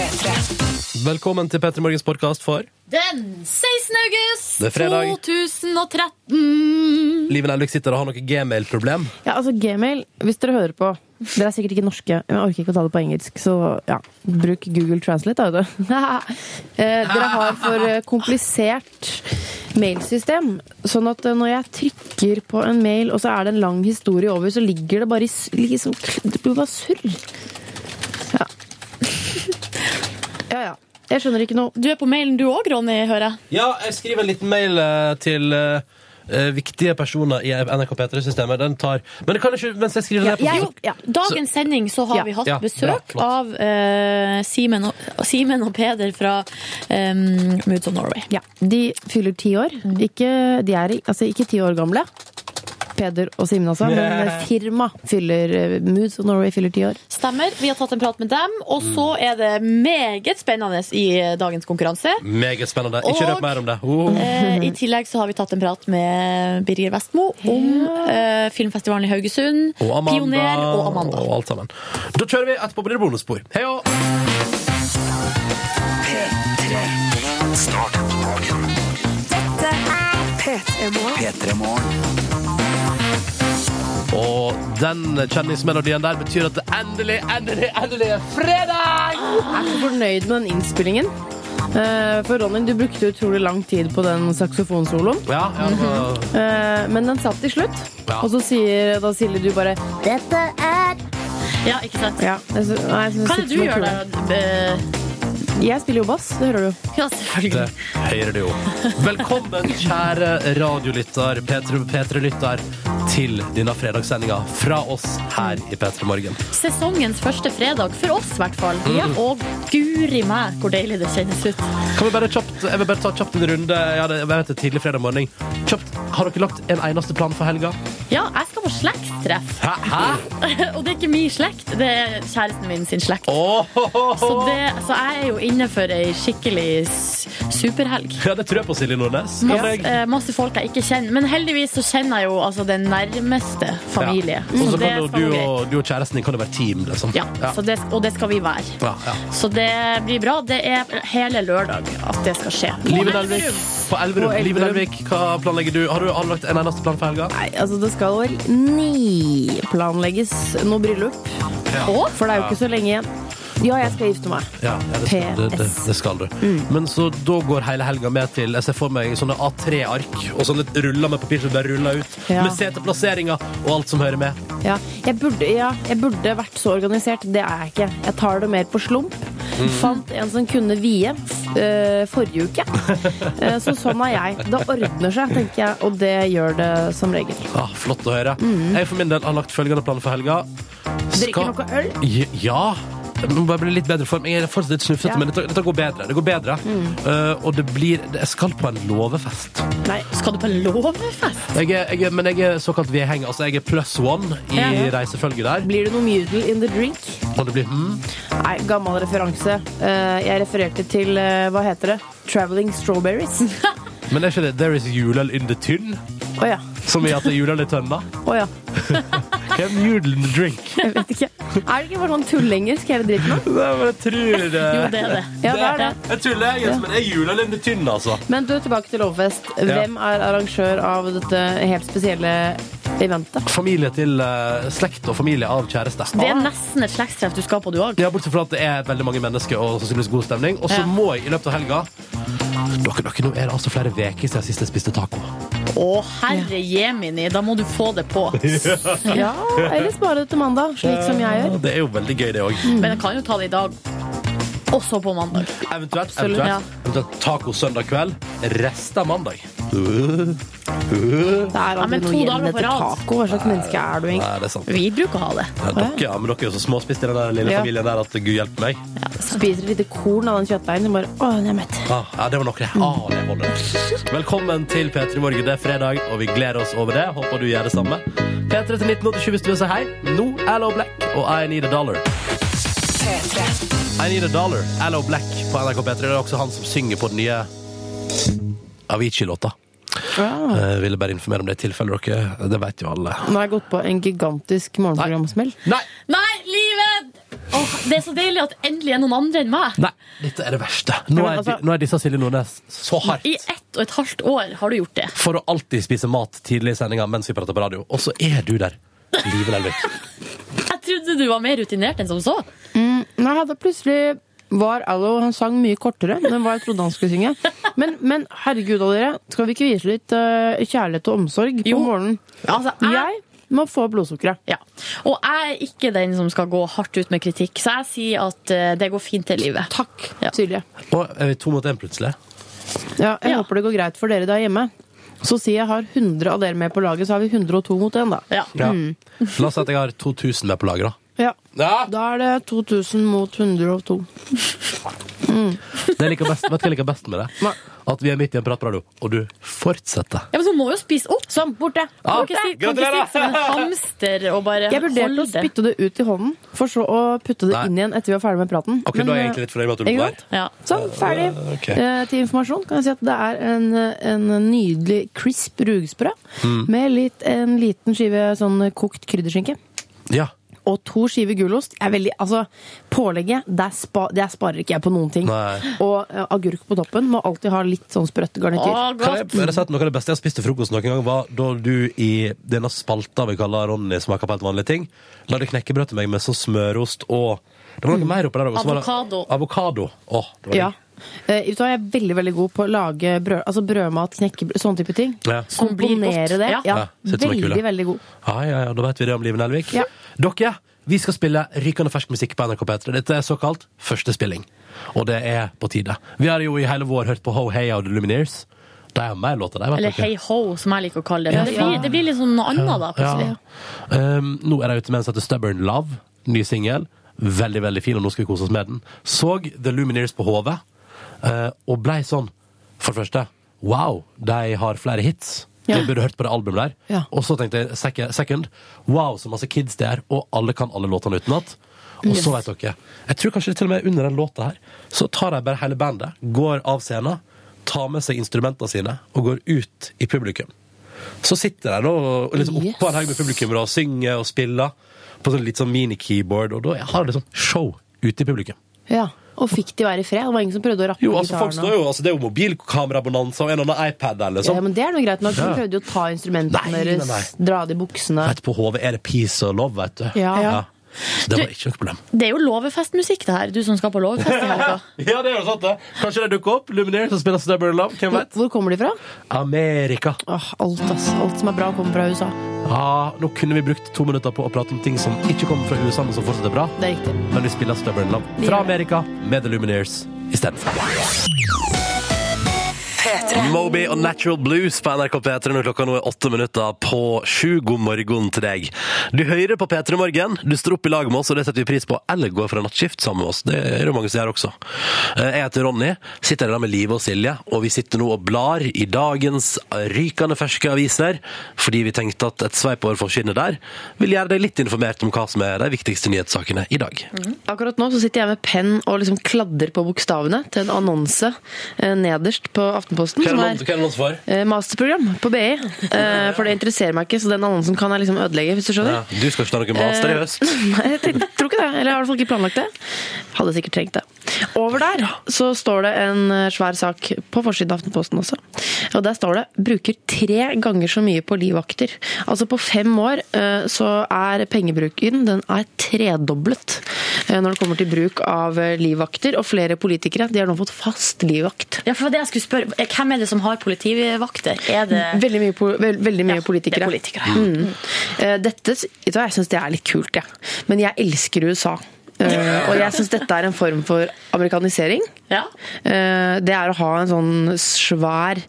Velkommen til Petter Morgens podkast for Den 16. august Det er fredag. 2013. Liven Elvik sitter og har noe gmail-problem. Ja, altså Gmail, hvis dere hører på Dere er sikkert ikke norske, men jeg orker ikke å ta det på engelsk, så ja, bruk Google Translate, da. vet du. Eh, dere har for eh, komplisert mailsystem, sånn at eh, når jeg trykker på en mail, og så er det en lang historie over, så ligger det bare i liksom, Det blir bare surr. Ja. ja. Jeg skjønner ikke noe. Du er på mailen du òg, Ronny, hører jeg. Ja, jeg skriver en liten mail eh, til eh, eh, viktige personer i NRK P3-systemet. Den tar Men det kan ikke mens jeg skriver Ja, den her jeg, på ja. Dagens sending så har Ja. vi hatt Ja, bra, besøk flott. av eh, Simen og, Simen og Peder fra um, Moods of Norway. Ja, De fyller ti år. Ikke, de er altså, ikke ti år gamle. Peder og Simen altså. Men firma fyller eh, Moods of Norway fyller ti år. Stemmer. Vi har tatt en prat med dem, og så er det meget spennende i dagens konkurranse. Meget spennende. Ikke røp mer om det. Oh. Eh, I tillegg så har vi tatt en prat med Birger Vestmo om eh, filmfestivalen i Haugesund, Og Amanda, Pioner og Amanda. og alt sammen. Da kjører vi etterpå blir det bonusspor. Hei og Start dagen. P3 Morgen. Og den kjenningsmelodien der betyr at det endelig, endelig, endelig er fredag! Jeg er så fornøyd med den innspillingen. Eh, For Ronny, du brukte utrolig lang tid på den saksofonsoloen. Ja, ja, det var- Eh, Men den satt til slutt. Ja. Og så sier da Silje du bare Dette er Ja, ikke sant? ja, jeg sy- nei, jeg synes Hva er det du sitter gjør da? kule. Eh, Jeg spiller jo bass, det hører du. Ja, selvfølgelig. Det hører du jo. Velkommen, kjære radiolytter, P3 P3-lytter, til denne fredagssendinga fra oss her i P3 Morgen. Sesongens første fredag, for oss i hvert fall. Mm. Og guri meg hvor deilig det kjennes ut. Kan vi bare kjapt, jeg vil bare ta kjapt en runde. Ja, det, jeg vet det er tidlig fredag morgen. Kjapt, har dere lagt en eneste plan for helga? Ja, jeg skal på slektstreff. Hæ? Hæ? Og det er ikke min slekt, det er kjæresten min sin slekt. Åh, Så, det, så jeg er jo inne for ei skikkelig superhelg. Ja, det tror jeg på, Silje Nordnes. Masse, eh, masse folk jeg ikke kjenner. Men heldigvis så kjenner jeg jo altså den nærmeste familie. Ja. Og så Så kan du, og, du og kjæresten din kan jo være team, liksom. Ja, ja. Så det, og det skal vi være. ja, ja. Så det blir bra. Det er hele lørdag at det skal skje. Liven Elvik på Elverum. Liven Elvik, hva planlegger du? Har du anlagt en eneste plan for helga? Nei, altså det skal vel niplanlegges noe bryllup. Å? For det er jo ikke så lenge igjen. Ja, jeg skal gifte meg. Ja, ja det, skal, det, det, det skal du. Men så da går hele helga med til Jeg ser for meg sånne A3-ark og sånne ruller med papir som bare ruller ut. Ja. Med seteplasseringer og alt som hører med. Ja, jeg burde, ja, jeg burde vært så organisert. Det er jeg ikke. Jeg tar det mer på slump. Fant en som kunne vie øh, forrige uke. Eh, så sånn er jeg. Det ordner seg, tenker jeg, og det gjør det som regel. Ah, flott å høre. Jeg for min del har lagt følgende plan for helga. Drikker noe øl? Ja. Jeg må bare bli litt bedre form. Jeg er fortsatt litt snufsete, Ja. men dette, dette går bedre. Det går bedre. Eh, og det blir Jeg skal på en låvefest. Nei. Skal du på låvefest? Jeg er, jeg er, men jeg er såkalt vedheng. Altså, jeg er plus one i Ja, ja. reisefølget der. Blir det noe mudel in the drink? Og det blir mm, Nei, gammel referanse. Uh, jeg refererte til, uh, hva heter det? Traveling Strawberries. Men er ikke det There is julel in the tynn? Oh, ja. Som i at det er julel i tønna? Å the drink? Jeg vet ikke. Er det ikke bare sånn tullengelsk hele dritten? Nei, men jeg tror det Jo, det er det. Ja, det er det. Jeg tuller, jeg, men det er juleøl in tynn, altså. Men du, tilbake til Lovfest. Hvem er arrangør av dette helt spesielle eventet? Familie til uh, slekt og familie av kjæreste. Det er nesten et slektstreff du skal på, du òg. Ja, Bortsett fra at det er veldig mange mennesker og sannsynligvis god stemning. Og så Ja. må jeg i løpet av helga dere, dere, Nå er det altså flere uker siden sist jeg spiste taco. Å, herre jemini, da må du få det på. Ja, eller spare det til mandag, slik som jeg gjør. Det er jo veldig gøy, det òg. Men jeg kan jo ta det i dag. Også på mandag. Eventuelt, eventuelt, ja. eventuelt taco søndag kveld. Resten av mandag. Det er Ja, men aldri to noe dager igjen på etter rad. taco. Hva slags menneske er du egentlig? er. Vi bruker å ha det. Ja, dere, ja, men dere er jo så småspist i den der lille Ja. familien der at gud hjelpe meg. Spiser et lite korn av den kjøttdeigen og bare Å, den er mett. Ah, ja, det var noe. Ah, det holder. Velkommen til P3 Morgen. Det er fredag, og vi gleder oss over det. Håper du gjør det samme. P3 til 1987 hvis du vil si hei. Nå Allo Black og I Need a Dollar. I Need a Dollar, Allo Black på NRK P3. Det er også han som synger på den nye Avicii-låta. Ah. Jeg ville bare informere om det i tilfelle dere Det vet jo alle. Nå har jeg gått på en gigantisk morgenprogramsmell. Nei! Nei, livet! Oh, det er så deilig at endelig er noen andre enn meg. Nei, dette er det verste. Nå er, altså- nå er disse Silje Nordnes så hardt. I ett og et halvt år har du gjort det. For å alltid spise mat tidlig i sendinga mens vi prater på radio. Og så er du der. Live Nelvik. Jeg trodde du var mer rutinert enn som så. Nei, da plutselig var Allo, han sang mye kortere enn hva jeg trodde han skulle synge. Men, men herregud av dere, skal vi ikke vise litt uh, kjærlighet og omsorg på Jo. morgenen? Altså, jeg, Jeg må få blodsukkeret. ja. Og jeg er ikke den som skal gå hardt ut med kritikk, så jeg sier at uh, det går fint i livet. Takk, Ja. Silje. Og er vi to mot én plutselig? Ja, jeg Ja. håper det går greit for dere der hjemme. Så sier jeg har 100 av dere med på laget, så har vi 102 mot 1, da. Ja. Ja. La oss si at jeg har 2000 med på laget, da. Ja. Ja. Da er det 2000 mot 102. Det jeg liker best, vet du hva jeg liker best med det? Nei. At vi er midt i en prat på radio, og du fortsetter. Ja, men så må jo spise opp. Sånn, borte! Ja, Kan ikke kan ikke sitte som en hamster og bare Jeg vurderte å det. spytte det ut i hånden, for så å putte det Nei. inn igjen etter vi var ferdig med praten. Ok, Men, Da er jeg egentlig litt fornøyd med at du er. Ja. Sånn, ferdig. ok. Eh, til informasjon kan jeg si at det er en, en nydelig crisp rugsprø Mm. med litt, en liten skive sånn kokt krydderskinke. Ja. Og to skiver gulost. Jeg er veldig, altså, pålegget, der, spa, der sparer ikke jeg på noen ting. Nei. Og uh, agurk på toppen må alltid ha litt sånn sprøtt garnityr. Å, Kan jeg Noe av det beste jeg har spist til frokost noen gang, var da du i denne spalta vi kaller Ronny smaker på helt vanlige ting, lagde knekkebrød til meg med sånn smørost og Det var noe mer oppi der også, Avokado. Avokado. Åh, det var Ja. digg. Hva, jeg er veldig veldig god på å lage brød, altså brødmat, knekkebrød, sånne type ting. Ja. Som blir Komponere godt. det. Ja. Ja, veldig, veldig god. Ja, ja, ja, da vet vi det om Live Nelvik. Ja. Dere, vi skal spille rykende fersk musikk på NRK P3. Dette er såkalt første spilling. Og det er på tide. Vi har jo i hele vår hørt på Ho Hey og The Lumineers. De har mer låter, de, Eller. Hey Ho, som jeg liker å kalle det. Ja, Men det blir, det blir litt sånn noe annet da, plutselig. Ja. Um, nå er de ute med en som heter Stubborn Love. Ny singel. Veldig, veldig fin, og nå skal vi kose oss med den. Så The Lumineers på HV, eh, og blei sånn For det første, wow, de har flere hits. Ja. Jeg burde hørt på det albumet der. Ja. Og så tenkte jeg second, wow, så masse kids det er, og alle kan alle låtene utenat. Og så vet dere, jeg tror kanskje til og med under den låta her, så tar de bare hele bandet, går av scenen, tar med seg instrumentene sine, og går ut i publikum. Så sitter de og liksom Yes. oppå en haug med publikummere og synger og spiller på sånn litt sånn mini-keyboard, og da har de liksom show ute i publikum. Ja. Og fikk de være i fred? Det var ingen som prøvde å rappe Jo, altså folk står jo, altså Det er jo mobilkamerabonanza og en eller annen iPad der, liksom. Ja, men det er noe greit nok. De prøvde jo å ta instrumentene nei, deres, nei. dra det i buksene. Vet, på HV er det peace og love, vet du. Ja. Så Det var ikke noe problem. Det er jo låvefestmusikk, det her. Du som skal på låvefest i helga. Ja, det er jo sant, det. Kanskje det dukker opp. Lumineer som spiller Stubborn Love. Hvem vet? hvor kommer de fra? Amerika. Åh, alt, ass. Alt som er bra, kommer fra USA. Ja, nå kunne vi brukt to minutter på å prate om ting som ikke kommer fra USA, men som fortsatt er bra. Det er riktig. Men vi spiller Stubborn Love fra. Amerika med The Lumineers istedenfor. Moby og Natural Blues på NRK P3 når klokka nå er åtte minutter på sju. God morgen til deg. Du hører på P3 Morgen. Du står opp i lag med oss, og det setter vi pris på. Eller går fra nattskift sammen med oss. Det er det mange som gjør også. Eh, Jeg heter Ronny, sitter her med Live og Silje, og vi sitter nå og blar i dagens rykende ferske aviser, fordi vi tenkte at et sveip over forsidene der vil gjøre deg litt informert om hva som er de viktigste nyhetssakene i dag. Akkurat nå så sitter jeg med penn og liksom kladder på bokstavene til en annonse eh, nederst på Aftenposten. Noen- hva er det noen for? eh, masterprogram på BI. Eh, For det interesserer meg ikke, så den annonsen kan jeg liksom ødelegge, hvis du skjønner. Ja, du skal ikke ta noen master i høst. Nei, jeg tror ikke det. Eller jeg har i hvert fall ikke planlagt det. Hadde sikkert trengt det. Over der så står det en eh, svær sak på forsiden av Aftenposten også. Og der står det 'bruker tre ganger så mye på livvakter'. Altså på fem år eh, så er pengebruken den er tredoblet eh, når det kommer til bruk av livvakter. Og flere politikere de har nå fått fast livvakt. Ja, for det jeg skulle spørre. Hvem er det som har politivakter? Er det Veldig mye, veld, veldig mye Ja, politikere. det er politikere, ja. Mm. Dette, jeg syns det er litt kult, jeg. Men jeg elsker USA. Eh, og jeg syns dette er en form for amerikanisering. Ja. Eh, det er å ha en sånn svær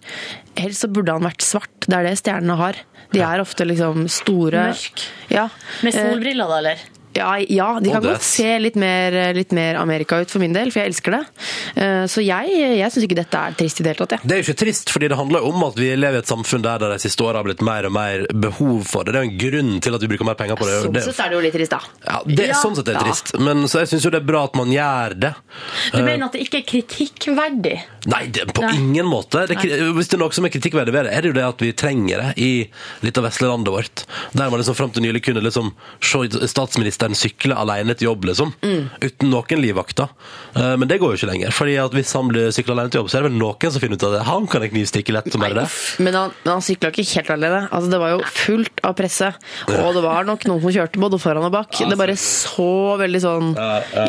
Helst så burde han vært svart. Det er det stjernene har. De er ofte liksom store Mørk. Ja. Med Eh, solbriller, da, eller? Ja, ja, de kan godt se litt mer, litt mer Amerika ut for min del, for jeg elsker det. Eh, Så jeg, jeg syns ikke dette er trist i det hele tatt. Ja. Det er jo ikke trist, fordi det handler jo om at vi lever i et samfunn der det de siste åra har blitt mer og mer behov for det. Det er jo en grunn til at vi bruker mer penger på det. Sånn sett er det jo litt trist, da. ja, det, Ja. Sånn sett er det trist. Men så jeg syns jo det er bra at man gjør det. Du mener at det ikke er kritikkverdig? Nei, det, på Nei. ingen måte. Det, er hvis det er noe som er kritikkverdig ved det, er det jo det at vi trenger det i litt av vesle landet vårt. Der man liksom fram til nylig kunne liksom se den sykler alene til jobb, liksom. Uten noen livvakter. Eh, Men det går jo ikke lenger. Fordi at hvis han blir sykler alene til jobb, så er det vel noen som finner ut av det. Han kan jeg knivstikke lett som bare det. Men han, men han sykla ikke helt alene. Altså, det var jo fullt av presse. Og det var nok noen som kjørte både foran og bak. Det bare så veldig sånn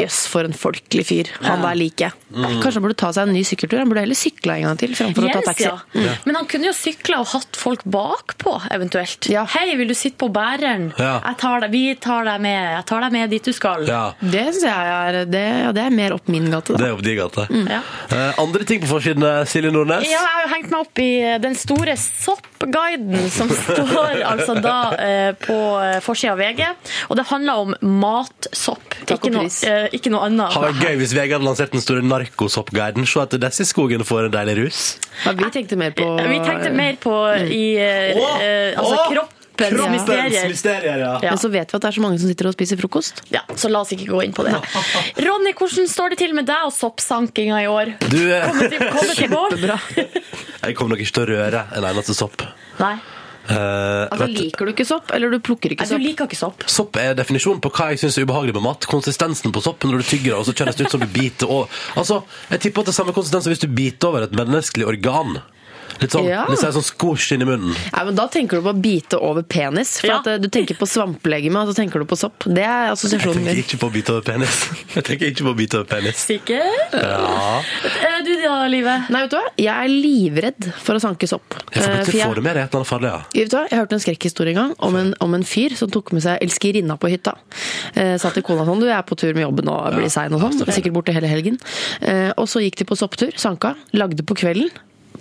Jøss, for en folkelig fyr. Han der liker jeg. Kanskje han burde ta seg en ny sykkeltur. Han burde heller sykla en gang til framfor å ta Yes, taxi. ja. Men han kunne jo sykla og hatt folk bakpå, eventuelt. Ja. Hei, vil du sitte på bæreren? Ja. Jeg tar deg, vi tar deg med. Jeg tar deg med dit du skal. Ja, Det syns jeg er det, ja, det er mer opp min gate. det er opp din gate. Mm. Ja. Eh, andre ting på forsiden, eh, Silje Nordnes? Ja, jeg har jo hengt meg opp i den store soppguiden som står altså da eh, på eh, forsida av VG. Og det handler om matsopp. Ikke noe, eh, ikke noe annet. Hadde vært gøy hvis VG hadde lansert den store narkosoppguiden. Se etter disse skogene får en deilig rus. Ja, vi tenkte mer på Vi tenkte mer på i eh, Åh, oh! altså åh, kroppens mysterier. mysterier, ja. Ja. Men så vet vi at det er så mange som sitter og spiser frokost. Ja, så la oss ikke gå inn på det. Ronny, hvordan står det til med deg og soppsankinga i år? Du, eh, til? Kjempebra. jeg kommer nok ikke til å røre en eneste sopp. Nei. Uh, Altså, vet liker du ikke sopp, eller du plukker ikke Nei, du liker ikke sopp. Sopp er definisjonen på hva jeg syns er ubehagelig med mat. Konsistensen på sopp når du tygger og så kjennes det ut som du biter over Altså, jeg tipper at det er samme konsistens hvis du biter over et menneskelig organ. Litt sånn, Ja. litt sånn squosh inn i munnen. Nei, men Da tenker du på å bite over penis. For Ja. at eh, Du tenker på svampelegeme, og så tenker du på sopp. Det er Jeg assosiasjonen tenker min. ikke på å bite over penis. Jeg tenker ikke på å bite over penis. Sikker? Ja. Eh, Du da, Live? Nei, vet du hva? Jeg er livredd for å sanke sopp. Jeg får Eh, plutselig for få det med deg et eller annet farlig, ja. Vet du hva? Jeg hørte en skrekkhistorie en gang om en, om en fyr som tok med seg elskerinna på hytta. Eh, sa til kona sånn Du, jeg er på tur med jobben og blir sein og sånn. Sikkert borte hele helgen. Eh, og så gikk de på sopptur, sanka, lagde på kvelden.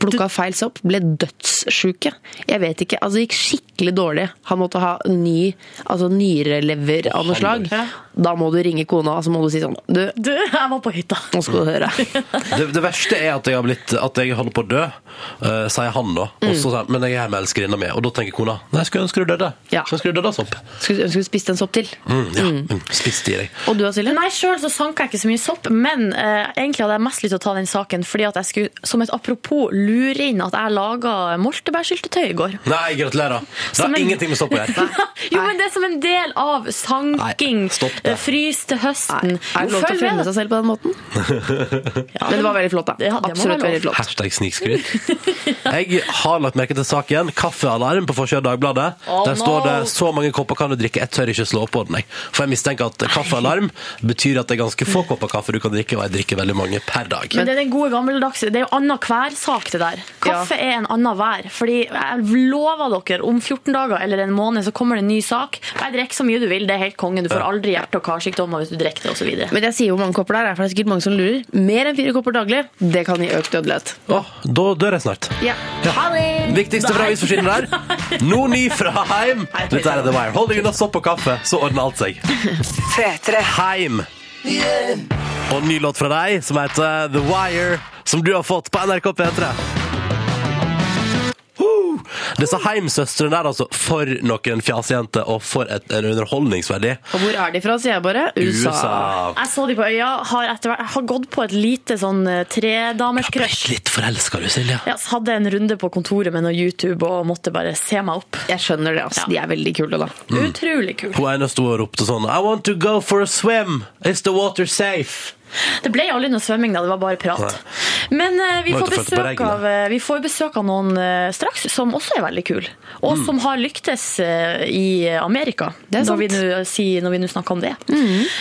Plukka feil sopp, ble dødssjuke. Jeg vet ikke, altså Det gikk skikkelig dårlig. Han måtte ha ny altså nyrelever av noe slag. Da må du ringe kona og så må du si sånn Du, Du, jeg var på hytta. nå skal du høre. Det, det verste er at jeg har blitt At jeg holder på å dø, uh, sier han da. Og så sier han, men jeg er her med elskerinna mi. Og da tenker kona Nei, skulle ønske du døde. Ja. Skulle ønske du døde av sopp. Skulle ønske du spiste en sopp til. Mm, ja, mm. spiste i deg. Og du da, Silje? Nei, Sjøl så sanka jeg ikke så mye sopp, men uh, egentlig hadde jeg mest lyst til å ta den saken fordi at jeg skulle, som et apropos, lure inn at jeg laga moltebærsyltetøy i går. Nei, gratulerer. Det har en- ingenting med sopp å gjøre. jo, men det er som en del av sanking. Nei, stopp det. eh, Frys til høsten. Er det lov til å finne fremme seg selv på den måten? Men det var veldig flott, da. Ja, det Absolutt veldig flott. Hashtag snikskryt. Jeg har lagt merke til saken. Kaffealarm på forsida av Dagbladet. Oh, Der står det 'så mange kopper kan du drikke'. Jeg tør ikke slå på den. Jeg. For jeg mistenker at kaffealarm betyr at det er ganske få kopper kaffe du kan drikke, og jeg drikker veldig mange per dag. Men det er den gode gammeldagse. Det er jo annenhver sak, det der. Kaffe er en annen hver. Fordi jeg lover dere, om 14 dager eller en måned så kommer det en ny sak. Jeg drikker så mye du vil, det er helt konge. Du får aldri hjerte- og karsykdommer hvis du drikker det, osv. Men jeg sier hvor mange kopper det er, for det er sikkert mange som lurer. Mer enn fire kopper daglig, det kan gi økt dødelighet. Åh, da dør jeg snart. Ja. Ha det! Viktigste fra avisforsiden der. Nå ny fra Heim. Dette er The Wire. Hold deg unna sopp og kaffe, så ordner alt seg. Heim. Og ny låt fra deg som heter The Wire, som du har fått på NRK P3. Disse Heim-søstrene der, altså. For noen fjasejenter, og for et, en underholdningsverdi. Og hvor er de fra, sier jeg bare? USA. USA. Jeg så de på øya, har, hvert- har gått på et lite sånn eh, tredamerscrush. blitt litt forelska, du, Silje. Ja, hadde en runde på kontoret med noe YouTube og måtte bare se meg opp. Jeg skjønner det, altså. Ja. De er veldig kule, da. Utrolig kule. Hun ene sto og ropte sånn I want to go for a swim. Is the water safe? Det ble aldri noe svømming, da. Det var bare prat. Men uh, vi, får besøk av, eh, vi får besøk av noen uh, straks som også er veldig kule. Og Mm. som har lyktes i Amerika, Det er når sant. når vi nå snakker om det.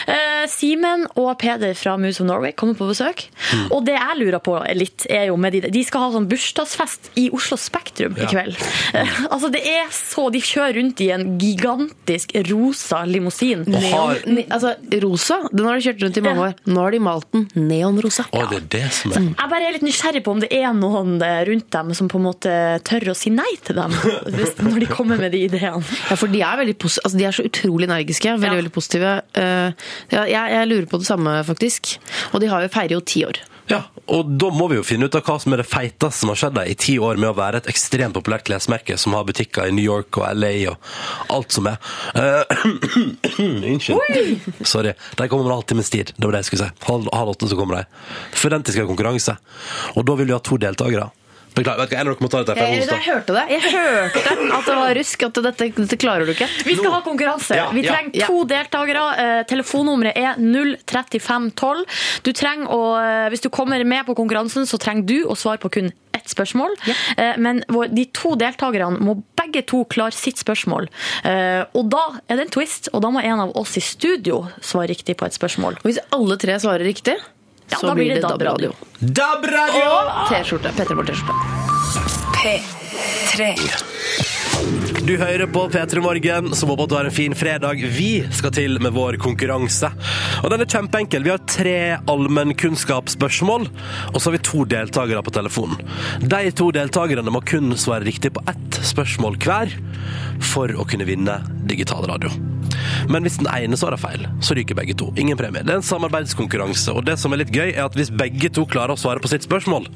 Eh, Simen og Peder fra Moose of Norway kommer på besøk. Mm. Og det jeg lurer på litt, er jo med de De skal ha sånn bursdagsfest i Oslo Spektrum Ja. i kveld. Eh, altså, det er så De kjører rundt i en gigantisk rosa limousin. Og har ne, altså, rosa, den har de kjørt rundt i mange år. Nå har de malt den neonrosa. Å, det er det som er Jeg bare er litt nysgjerrig på om det er noen eh, rundt dem som på en måte tør å si nei til dem hvis, når de kommer med de ideene. Ja, for de er, veldig altså, de er så utrolig energiske. Veldig, Ja. veldig positive. Uh, ja, jeg, jeg lurer på det samme, faktisk. Og de har jo feirer jo ti år. Og da må vi jo finne ut av hva som er det feiteste som har skjedd deg i ti år med å være et ekstremt populært klesmerke som har butikker i New York og LA og alt som er. Eh, Unnskyld. Sorry. De kommer med en halvtimes tid. Det var det jeg skulle si. Halv, halv åtte så kommer de. For den skal konkurranse. Og da vil vi ha to deltakere. Beklager, vet du hva, en av dere må ta dette. for Jeg, er jeg hørte det. Jeg hørte at det var rusk. At dette, dette klarer du ikke. Vi skal ha konkurranse. Ja, Vi ja. trenger to deltakere. Eh, Telefonnummeret er 03512. Du trenger å, eh, hvis du kommer med på konkurransen, så trenger du å svare på kun ett spørsmål. Eh, Men vår- de to deltakerne må begge to klare sitt spørsmål. Eh, Og da er det en twist, og da må en av oss i studio svare riktig på et spørsmål. Og hvis alle tre svarer riktig, Ja, så da blir det DAB-radio. DAB-radio! T-skjorte. Petter Morten-skjorte. P3. Du hører på P3 Morgen, som håper at du har en fin fredag. Vi skal til med vår konkurranse. Og den er kjempeenkel. Vi har tre allmennkunnskapsspørsmål, og så har vi to deltakere på telefonen. De to deltakerne må kun svare riktig på ett spørsmål hver for å kunne vinne digital radio. Men hvis den ene svarer feil, så ryker begge to. Ingen premie. Det er en samarbeidskonkurranse, og det som er litt gøy, er at hvis begge to klarer å svare på sitt spørsmål,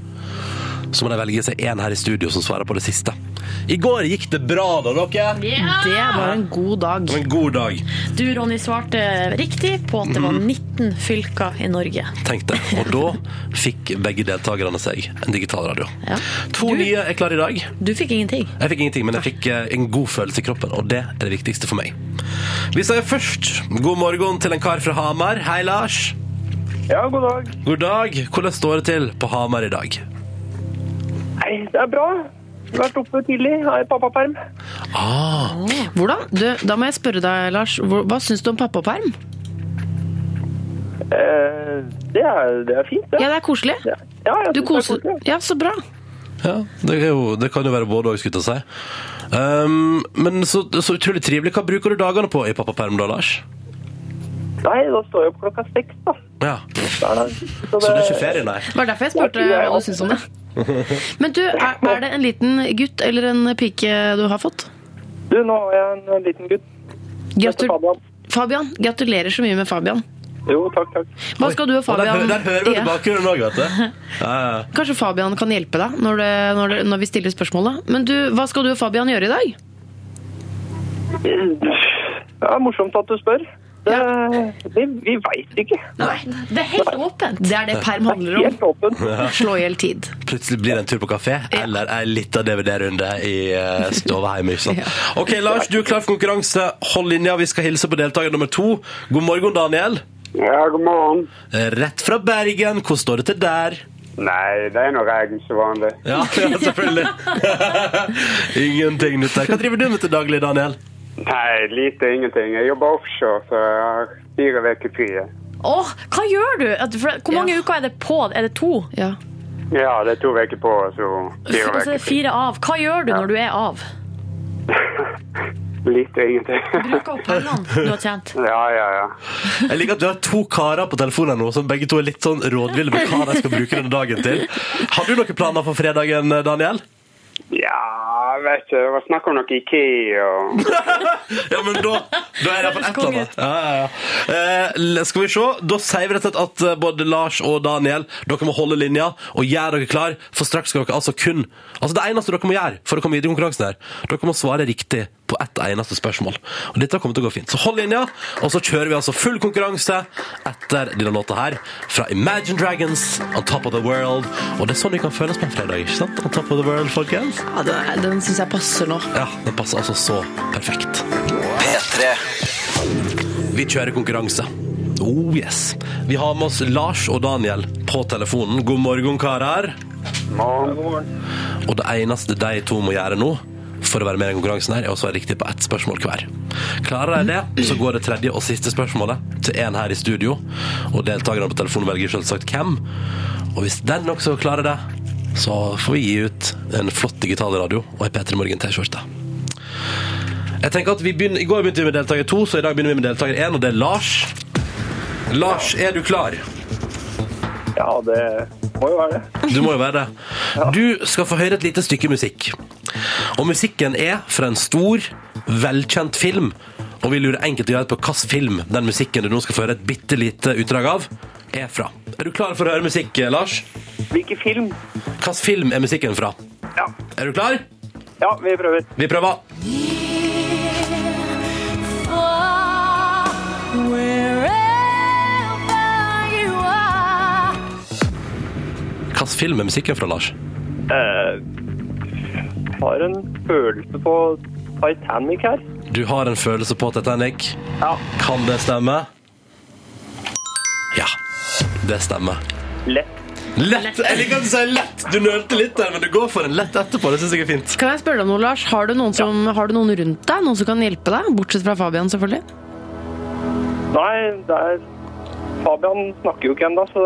så må de velge seg en her i studio som svarer på det siste. I går gikk det bra, da, dere. Det var en god dag. En god dag. Du, Ronny, svarte riktig på at det var Mhm. 19 fylker i Norge. Tenk det. Og da fikk begge deltakerne seg en digital radio. Ja. To Du- nye er klare i dag. Du fikk ingenting. Jeg fikk ingenting, men jeg fikk eh, en god følelse i kroppen, og det er det viktigste for meg. Vi sier først god morgen til en kar fra Hamar. Hei, Lars. Ja, god dag. God dag. Hvordan står det til på Hamar i dag? Nei, det er bra. Vært oppe tidlig, har pappaperm. Ah, Hvordan? Du, da må jeg spørre deg, Lars. Hvor, hva syns du om pappaperm? Eh, det, er, det er fint, det. Ja, det er koselig. Ja, ja jeg Du koser det er koselig. Ja, så bra. ja. Det, er jo, det kan jo være både òg, skulle jeg si. Um, men så, så utrolig trivelig. Hva bruker du dagene på i pappaperm da, Lars? Nei, da står jeg opp klokka seks, da. Ja. Er det- Så det er ikke ferie, nei? Det var derfor jeg spurte hva du syns om det. Men du, er, er det en liten gutt eller en pike du har fått? Du, nå har jeg en liten gutt. Gratul Fabian. Fabian, gratulerer så mye med Fabian. Jo, takk, takk. Hva skal du og Og der, Fabian der hører vi Ja. bakgrunnen òg, vet du. Ja, ja. Kanskje Fabian kan hjelpe deg når, det, når, det, når vi stiller spørsmålet. Men du, hva skal du og Fabian gjøre i dag? Det er morsomt at du spør. Det, vi vi veit ikke. Det er helt åpent. Det er det perm handler om. Helt. Slå i hjel tid. Plutselig blir det en tur på kafé, eller ei lita DVD-runde i stova hjemme. Ikke sant? Ok, Lars, du er klar for konkurranse. Hold linja, vi skal hilse på deltaker nummer to. God morgen, Daniel. Ja, god morgen. Eh, Rett fra Bergen. Hvordan står det til der? Nei, det er noe regn som vanlig. Ja, ja selvfølgelig. Ingenting nytt der. Hva driver du med til daglig, Daniel? Nei, lite ingenting. Jeg jobber offshore, så jeg har fire uker fri. Åh, hva gjør du? Hvor mange Ja. uker er det på? Er det to? Ja. Ja, det er to uker på, så fire Altså, det fri. fire av. Hva gjør du når du er av? Lite ingenting. Bruker opp pengene du har tjent. ja, ja, ja. Jeg liker at du har to karer på telefonen nå, som begge to er litt sånn rådville med hva de skal bruke denne dagen til. Har du noen planer for fredagen, Daniel? Ja, jeg vet ikke. Det var snakk om noe Ikea og Ja, men da, da er det iallfall et eller annet. Ja, ja, ja. Eh, skal vi se. Da sier vi rett og slett at eh, både Lars og Daniel dere må holde linja og gjøre dere klar, for straks skal dere altså kun Altså Det eneste dere må gjøre for å komme videre i konkurransen, her, dere må svare riktig på ett eneste spørsmål. Og Dette kommer til å gå fint. Så hold linja, og så kjører vi altså full konkurranse etter denne låta her fra Imagine Dragons, On Top of the World. Og det er sånn vi kan føles på en fredag, ikke sant? On Top of the World, folkens. ja den den syns jeg passer nå. Ja, den passer altså så perfekt. P3. Vi kjører konkurranse. Oh yes. Vi har med oss Lars og Daniel på telefonen. God morgen, karer. morgen. Og det eneste de to må gjøre nå, for å være med i konkurransen, her, er å svare riktig på ett spørsmål hver. Klarer de det, så går det tredje og siste spørsmålet til en her i studio. Og deltakerne på telefonen velger selvsagt hvem. Og hvis den også klarer det, så får vi gi ut en flott digital radio og ei P3 Morgen-T-skjorte. Jeg tenker at vi begynner, I går begynte vi med deltaker to, så i dag begynner vi med deltaker én, og det er Lars. Lars, er du klar? Ja, det må jo være det. Du må jo være det. Du skal få høre et lite stykke musikk. Og musikken er fra en stor, velkjent film. Og vi lurer enkelt og greit på hvilken film den musikken du nå skal få høre et bitte lite utdrag av, er fra. Er du klar for å høre musikk, Lars? Hvilken film? Hvilken film er musikken fra? Ja. Er du klar? ja, vi prøver. Vi prøver. Hvilken film er musikken fra, Lars? Jeg har en følelse på Titanic her. Du har en følelse på Titanic. Ja. Kan det stemme? Ja, det stemmer. Lett. Lett! Jeg liker at du sier lett. Du nølte litt der, men du går for en lett etterpå. Det synes jeg er fint. Kan jeg spørre deg om noe, Lars? Har du, noen som, har du noen rundt deg? Noen som kan hjelpe deg? Bortsett fra Fabian, selvfølgelig. Nei, det er Fabian snakker jo ikke ennå, så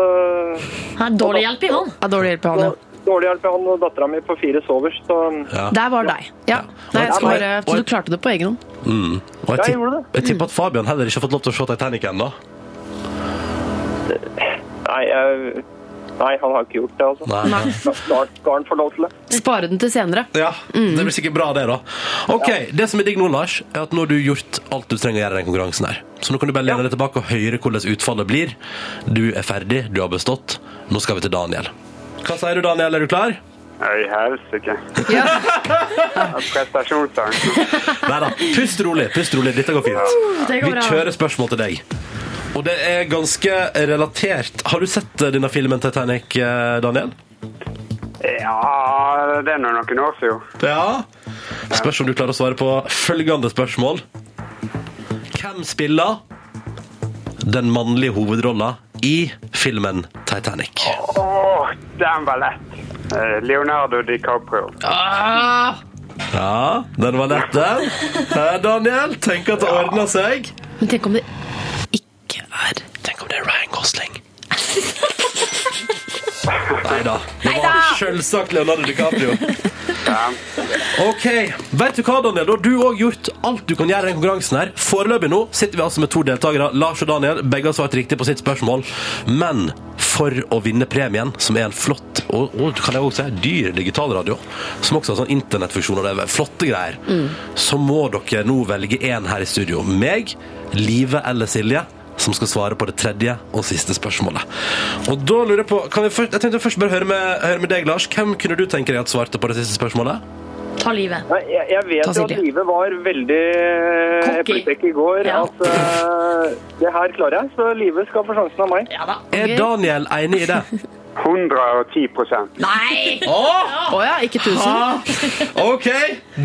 Nei, Dårlig hjelp i han. Ja, dårlig hjelp i han, ja. dårlig hjelp i han og dattera mi på fire sover, så Ja. Der var deg. Ja. Nei, jeg skal bare, så du klarte det på egen hånd. Mm. Og jeg, Jeg gjorde det. jeg tipper at Fabian heller ikke har fått lov til å se Titanic ennå. Nei, jeg, nei, han har ikke gjort det, altså. Nei. Skal skal han få lov til det? Spare den til senere. Ja, Det blir sikkert bra, det, da. Ok, Det som er digg nå, Lars, er at nå har du gjort alt du trenger å gjøre i den konkurransen her. Så nå kan du bare lene deg tilbake og høre hvordan utfallet blir. Du er ferdig, du har bestått. Nå skal vi til Daniel. Hva sier du, Daniel? Er du klar? Nei, helsike. Ja. Prestasjonsangst. Nei da. Pust rolig. pust rolig. Dette går fint. Det Vi går bra. kjører spørsmål til deg. Og det er ganske relatert. Har du sett eh, denne filmen Titanic, eh, Daniel? Ja, det er nå noen år siden. Ja. Spørs om du klarer å svare på følgende spørsmål. Hvem spiller den mannlige hovedrolla i filmen Titanic? Åh, den var lett. Eh, Leonardo DiCaprio. Ja, den var lett, den. Daniel? Tenk at det ordner seg. Men tenk om det er Tenk om det er Ryan Gosling. Nei da. Det var selvsagt Leonardo DiCaprio. Ok, Vet du hva, Daniel? Da har du òg gjort alt du kan gjøre i den konkurransen. her. Foreløpig nå sitter vi altså med to deltakere. Lars og Daniel. Begge har svart riktig på sitt spørsmål. Men for å vinne premien, som er en flott og, og kan jeg også si, dyr digitalradio, som også har sånn internettfunksjon og det er flotte greier, så må dere nå velge én her i studio. Meg, Live eller Silje. Som skal svare på det tredje og siste spørsmålet. Og da lurer Jeg på kan vi først, Jeg tenkte først bare høre med, høre med deg, Lars. Hvem kunne du tenke deg at svarte på det siste spørsmålet? Ta livet. Jeg, jeg vet Ta jo at livet var veldig Cocky. eplesekk i går. Ja. At uh, det her klarer jeg, så livet skal få sjansen av meg. Ja da. Er Daniel enig i det? 110 Nei! Å ja, ikke 1000? Ah, OK,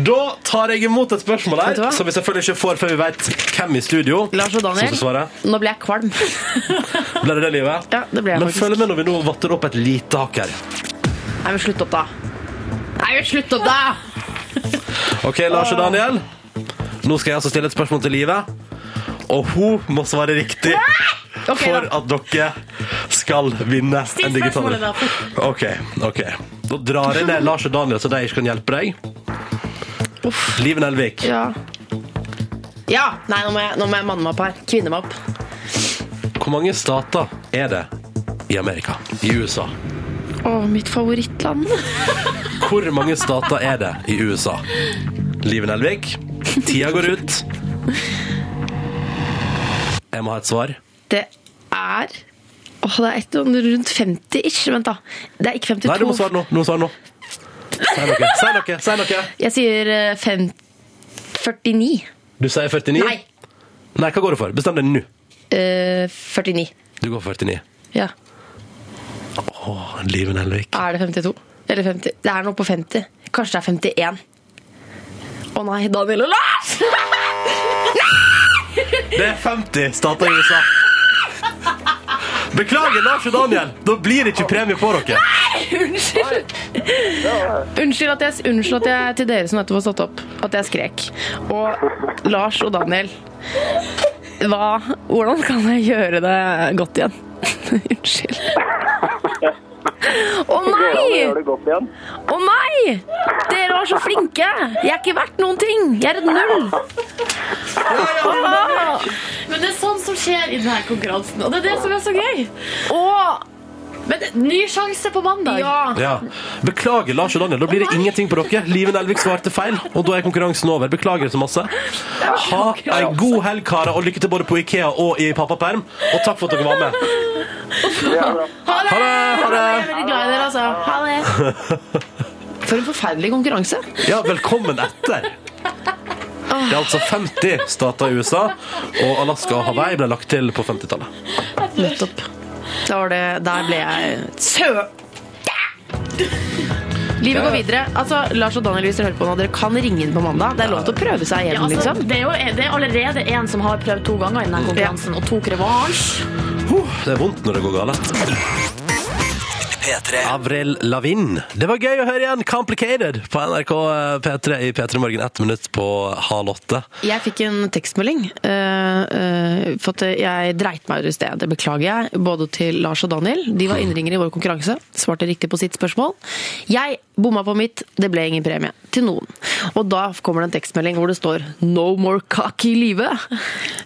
da tar jeg imot et spørsmål her, som vi selvfølgelig ikke får før vi vet hvem i studio Lars og som Daniel, skal nå ble jeg kvalm. Ble det det, Livet? Ja, det ble jeg Men faktisk. følg med når vi nå vatter opp et lite hakk her. Nei, men slutt opp, da. Nei, men slutt opp, da! OK, Lars og Daniel. Nå skal jeg altså stille et spørsmål til Livet. Og hun må svare riktig okay, for at dere skal vinne Stil en digital da. OK. ok. Da drar jeg ned Lars og Daniel, så de ikke kan hjelpe deg. Liv Nelvik. Ja. Ja! Nei, nå må jeg, nå må jeg manne meg opp her. Kvinne meg opp. Hvor mange stater er det i Amerika? I USA? Å, mitt favorittland. Hvor mange stater er det i USA? Liv Nelvik, tida går ut. Jeg må ha et svar. Det er Åh, det er et rundt 50 ish. Vent, da. Det er ikke 52. Nei, du må svare nå. Du må svare nå. Si noe. Si noe. Si noe. Jeg sier eh, fem... 49. Du sier 49? Nei. Nei, hva går du for? Bestem deg nå. Uh, 49. Du går for 49. Ja. Åh, Liven Nelvik. Er det 52? Eller 50? Det er noe på 50. Kanskje det er 51. Å nei, Daniel og Lars! Det er 50 stater i USA. Beklager, Lars og Daniel. Da blir det ikke premie på dere. Nei, Unnskyld. Unnskyld at, jeg, unnskyld at jeg til dere som nettopp har stått opp, at jeg skrek. Og Lars og Daniel, hva, hvordan kan jeg gjøre det godt igjen? Unnskyld. Å nei! Å nei! Dere var så flinke! Jeg er ikke verdt noen ting! Jeg er et null! Men det er sånn som skjer i denne konkurransen, og det er det som er så gøy. Åh! Men ny sjanse på mandag. Ja! Ja. Beklager, Lars og Daniel. Da blir det ingenting på dere. Live Nelvik svarte feil, og da er konkurransen over. Beklager så masse. Ha ei god helg, karer, og lykke til både på Ikea og i pappaperm. Og takk for at dere var med. Ha det! Ha det, ha det. Jeg er veldig glad i dere, altså. Ha det. For en forferdelig konkurranse. Ja, velkommen etter. Det er altså 50 stater i USA, og Alaska og Hawaii ble lagt til på 50-tallet. Nettopp. Da var det, der ble jeg sø... Livet går videre. Altså, Lars og Daniel, hvis dere hører på nå, dere kan ringe inn på mandag. Det er lov til å prøve seg Ja, igjen, altså, liksom. det, er jo, det er allerede en som har prøvd to ganger i denne konkurransen og tok revansj. Det er vondt når det går galt. P3. Avril Lavigne. Det var gøy å høre igjen Complicated på NRK P3 i P3 Morgen ett minutt på halv åtte. Jeg fikk en tekstmelding, Uh, uh, for at jeg dreit meg ut i sted. Det beklager jeg, både til Lars og Daniel. De var innringere i vår konkurranse, svarte riktig på sitt spørsmål. Jeg bomma på mitt, det ble ingen premie til noen. Og da kommer det en tekstmelding hvor det står 'No more cock i livet'.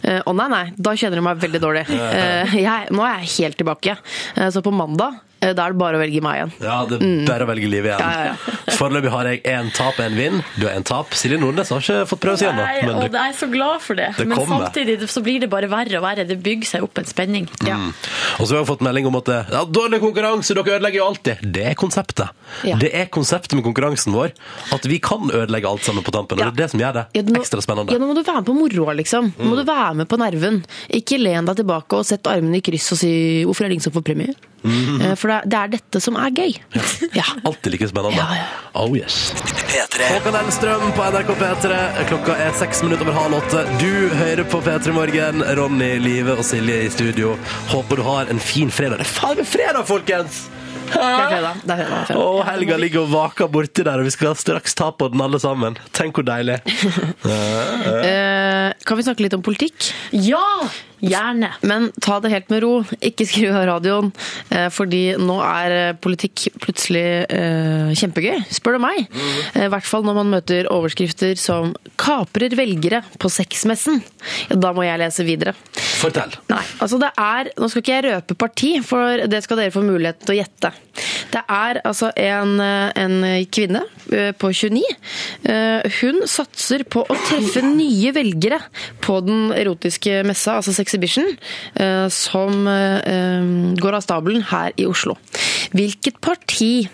Eh, Å nei, nei, da kjenner du meg veldig dårlig. Eh, jeg, nå er jeg helt tilbake. Eh, så på mandag, eh, da er det bare å velge meg igjen. Ja, det er bare å velge livet igjen. Ja, ja, Foreløpig har jeg én tap én vinn. Du har én tap. Silje Nordnes har ikke fått prøve seg Nei, og jeg er så glad for det. Det Men kommer. samtidig så blir det bare verre og verre. Det bygger seg opp en spenning. Mm. og så har jeg fått melding om at ja, dårlig konkurranse, dere ødelegger jo alltid. Det er konseptet. Ja. Det er konseptet med konkurransen vår. At vi kan ødelegge alt sammen på tampen. Og det er det som gjør det Ja, nå- ekstra spennende. Ja, nå må du være med på moroa, liksom. Nå må du være med på nerven. Ikke len deg tilbake og sett armene i kryss og si 'hvorfor er det ingen som får premie'? Eh, For det er, dette som er gøy. Ja. Alltid like spennende. Ja, ja. Oh yes. P3. Håkan Hellstrøm på NRK P3. Klokka er seks minutter over halv åtte. Du hører på P3 Morgen. Ronny, Live og Silje i studio. Håper du har en fin fredag. Det er faen meg fredag, folkens! Det er fredag. Det er fredag. Fredag. Og helga ligger og vaker borti der, og vi skal straks ta på den alle sammen. Tenk hvor deilig. Eh, kan vi snakke litt om politikk? Ja! Gjerne. Men ta det helt med ro. Ikke skru av radioen, eh, fordi nå er eh, politikk plutselig eh, kjempegøy, spør du meg. Eh, I hvert fall når man møter overskrifter som 'kaprer velgere på sexmessen'. Ja, da må jeg lese videre. Fortell. Nei, altså det er Nå skal ikke jeg røpe parti, for det skal dere få mulighet til å gjette. Det er altså en, en kvinne på 29. Eh, Hun satser på å treffe nye velgere på den erotiske messa, altså Sexhibition, eh, som eh, går av stabelen her i Oslo. Hvilket parti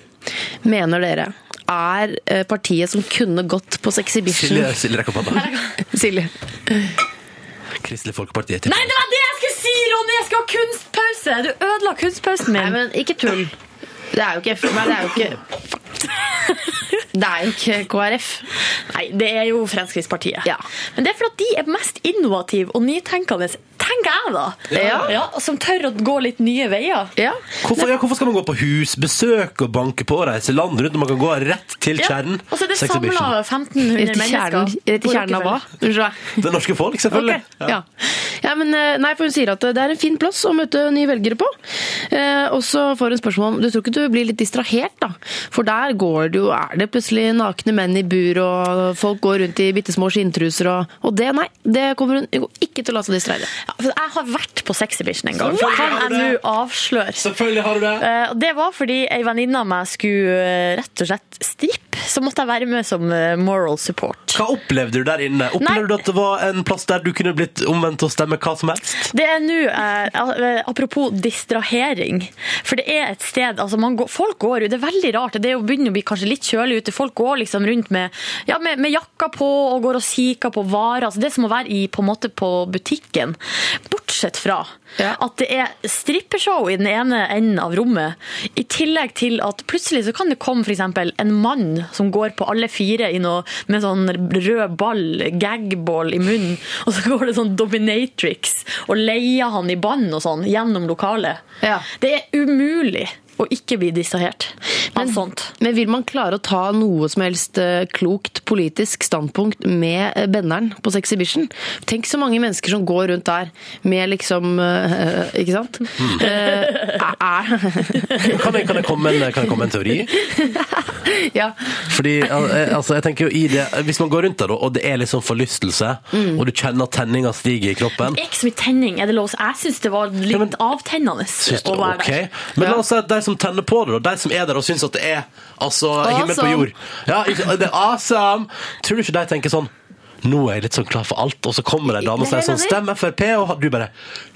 mener dere er eh, partiet som kunne gått på Sexhibition? Silje, Silje rekk opp hånda. Silje. Kristelig Folkeparti. Nei, det var det jeg skulle si, Ronny! Jeg skal ha kunstpause! Du ødela kunstpausen min. Nei, men ikke tull. Det er jo ikke Nei, det er jo ikke Det er jo ikke KrF. Nei, det er jo Fremskrittspartiet. Ja. Men det er fordi de er mest innovative og nytenkende, tenker jeg da. Ja. som tør å gå litt nye veier. Ja. Hvorfor, ja, hvorfor skal man gå på husbesøk og banke på og reise land rundt når man kan gå rett til Ja. kjernen? Og så er det samla 1500 mennesker. rett i kjernen av hva? Det norske folk, selvfølgelig. Okay. Ja. ja, men eh, nei, for Hun sier at det er en fin plass å møte nye velgere på. Eh, og så får hun spørsmål om du tror ikke du blir litt distrahert, da? For der går det jo, er det plutselig nakne menn i bur, og folk går rundt i bitte små skinntruser, og, og det, nei. Det kommer hun går ikke til å la seg distrahere. Ja, for jeg har vært på Sexybition en gang. Kan jeg nå avsløre. Selvfølgelig har du det. Eh, Det var fordi ei venninne av meg skulle eh, rett og slett strippe. Så måtte jeg være med som eh, moral support. Hva opplevde du der inne? Opplevde Nei. du at det var en plass der du kunne blitt omvendt og stemme hva som helst? Det er nå, apropos distrahering, for det er et sted altså man går, Folk går jo, det er veldig rart, det er jo begynner å bli kanskje litt kjølig ute. Folk går liksom rundt med, ja, med, med jakka på og går og kikker på varer. Altså det er som å være i, på, på butikken. Bortsett fra Ja. at det er strippeshow i den ene enden av rommet. I tillegg til at plutselig så kan det komme eksempel en mann som går på alle fire noe, med sånn rød ball, gagball i munnen, og så går det sånn dominatrix og leier han i bånd og sånn gjennom lokalet. Ja. Det er umulig å ikke bli distrahert Men- sånt. Men vil man klare å ta noe som helst eh, klokt politisk standpunkt med eh, benderen på Sexhibition? Tenk så mange mennesker som går rundt der med liksom eh, Ikke sant? Mm. Uh, er, Kan jeg, kan jeg, komme, med en, kan jeg komme en teori? ja. Fordi, altså, jeg tenker jo i det Hvis man går rundt der, og det er liksom forlystelse, Mm. og du kjenner at tenninga stiger i kroppen Det er ikke så mye tenning, er det lov? Jeg syns det var litt Ja, men- avtennende å være ok. der. Men la oss si at de som tenner på det, da, de som er der og syns at det er altså, himmel på jord. Ja, det er awesome! Tror du ikke de tenker sånn nå er jeg litt sånn klar for alt, og så kommer det ei dame og sier sånn Stem Frp, og du bare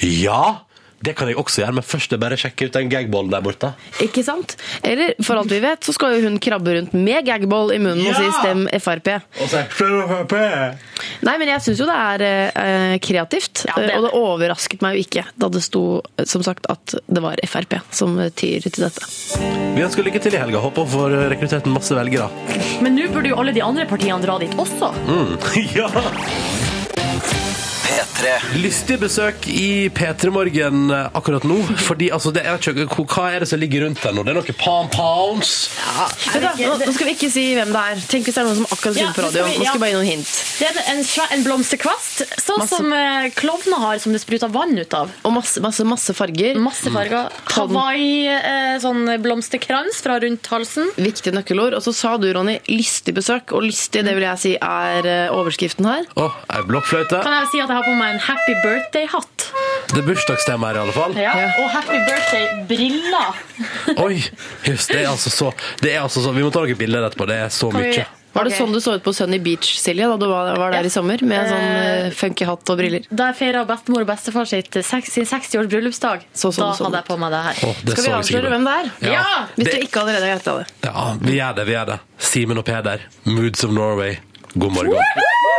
Ja! Det kan jeg også gjøre, men først er det bare sjekke ut den gagballen der borte. Ikke sant? Eller for alt vi vet, så skal jo hun krabbe rundt med gagball i munnen og si 'stem Frp'. Og så Nei, men jeg syns jo det er eh, kreativt. Ja, det er Og det overrasket meg jo ikke da det sto som sagt at det var Frp som tyr til dette. Vi ønsker lykke til i helga. Håper hun får rekruttert masse velgere. Men nå burde jo alle de andre partiene dra dit også. ja! P3. Lystig besøk i P3 Morgen eh, akkurat nå. Fordi altså, det, er ikke, Hva er det som ligger rundt her nå? Det er noe Palm Pounds. Ja, nå, nå skal vi ikke si hvem det er. Tenk hvis det er noen som akkurat Ja, på radio. Vi, radioen. Nå skal vi bare gi noen hint. Det er en, en blomsterkvast, sånn Masse- som eh, klovner har, som det spruter vann ut av. Og masse, masse, masse farger. Masse farger. Hawaii, eh, sånn blomsterkrans fra rundt halsen. Viktige nøkkelord. Og så sa du, Ronny, lystig besøk. Og lystig, det vil jeg si er eh, overskriften her. Å, ei blokkfløyte. Kan jeg si at jeg har på meg en happy birthday-hatt? Det er bursdagstema her, i alle fall. Ja. Og happy birthday-briller. Oi, just, det er altså så, det er altså så Vi må ta noen bilder etterpå. Det er så Kan vi- mye. Var det Ok. sånn du så ut på Sunny Beach, Silje, da du var, var der Ja. i sommer? Med sånn Eh, eh, funky hatt og briller? Da jeg feira bestemor og bestefar sitt, seks- sin 60-års bryllupsdag, Så sånn, da så hadde jeg på meg det her. Å, det Skal vi så avsløre hvem det er? Ja. Hvis Det- dere ikke allerede har gjetta det. Ja, vi gjør det. vi gjør det. Simen og Peder, Moods of Norway. God morgen. God morgen,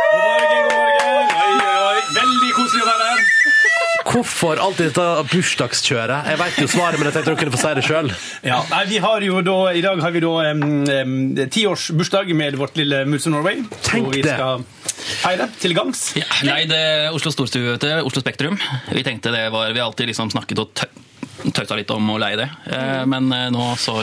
Hvorfor alltid dette bursdagskjøret? Jeg vet jo svaret, men jeg tenkte dere kunne få si det sjøl. Ja, nei, vi har jo da, I dag har vi da tiårsbursdag um, um, med vårt lille Moods of Norway. Tenk og vi det. skal feire til gangs. Ja, nei, det er Oslo Storstue til Oslo Spektrum. Vi tenkte det var, vi har alltid liksom snakket og tø tøysa litt om å leie det, Eh, men eh, nå så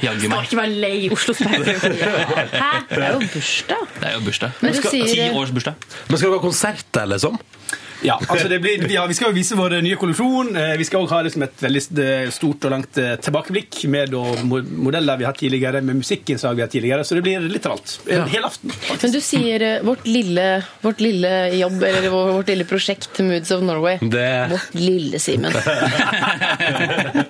jaggu meg Skal ikke være lei Oslo Spektrum. Hæ? Det er jo bursdag. Det er jo bursdag. Men du sier- års bursdag. Men skal dere ha konsert, eller liksom? Ja, altså det blir, ja, Vi skal jo vise vår nye kolleksjon. Eh, Vi skal også ha liksom et veldig eh, stort og langt eh, tilbakeblikk med da modeller vi har hatt tidligere, med musikkinnslag vi har hatt tidligere. Så det blir litt av alt. En hel aften. faktisk. Men du sier vårt lille, vårt lille jobb, eller vårt lille prosjekt Moods of Norway. Det Vårt lille Simen.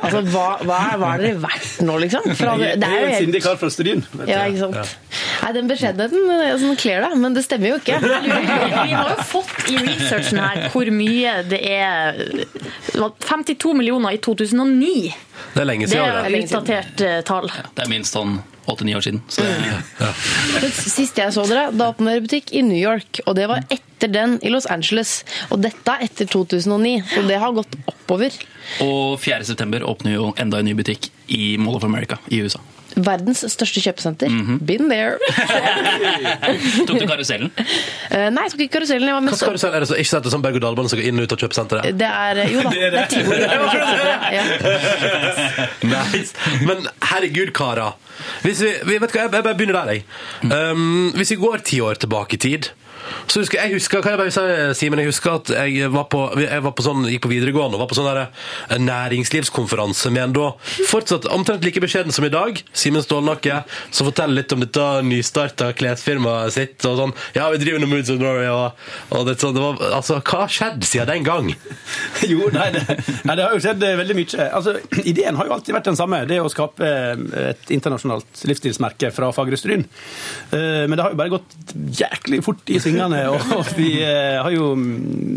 altså, hva, hva, hva er dere verdt nå, liksom? Fra, det er jo en helt sindig kar fra Stryn. ja, ikke sant? Nei, Den beskjedenheten sånn kler deg, men det stemmer jo ikke. Vi har jo fått i researchen her hvor mye det er det var 52 millioner i 2009. Det er lenge Det siden. er det. et utdatert eh, tall. Det er minst sånn åtte-ni år siden. Så det, ja. Sist jeg så dere, da åpnet dere butikk i New York, og det var etter den i Los Angeles. Og dette er etter 2009, så det har gått oppover. og 4. september åpner jo enda en ny butikk i Mall of America i USA. Verdens største kjøpesenter. Been there. Tok du karusellen? Uh, nei, jeg tok ikke karusellen. Jeg var med skal? Er det så, ikke sant det er sånn berg-og-dal-bane som går inn og ut av kjøpesenteret? Det er Jo da, Det er det det. er tivoli. Ja. Nice. Men herregud, karer. Hvis vi, vi vet hva, jeg, jeg bare begynner der, jeg. Um, hvis vi går ti år tilbake i tid så husker, jeg husker, kan jeg bare si, Simen, jeg husker at jeg var på, jeg var på sånn, gikk på videregående og var på sånn der, en næringslivskonferanse med en da fortsatt omtrent like beskjeden som i dag, Simen Stålnakke, som forteller litt om dette nystarta klesfirmaet sitt. og sånn, Ja, vi driver med Moods of Norway, og, og det, sånn, det var, altså, Hva har skjedd siden den gang? Jo, nei det, nei, det har jo skjedd eh, veldig mye. Altså, ideen har jo alltid vært den samme. Det å skape eh, et internasjonalt livsstilsmerke fra Fagerstryn. Eh, Men det har jo bare gått jæklig fort i svingene, og vi har jo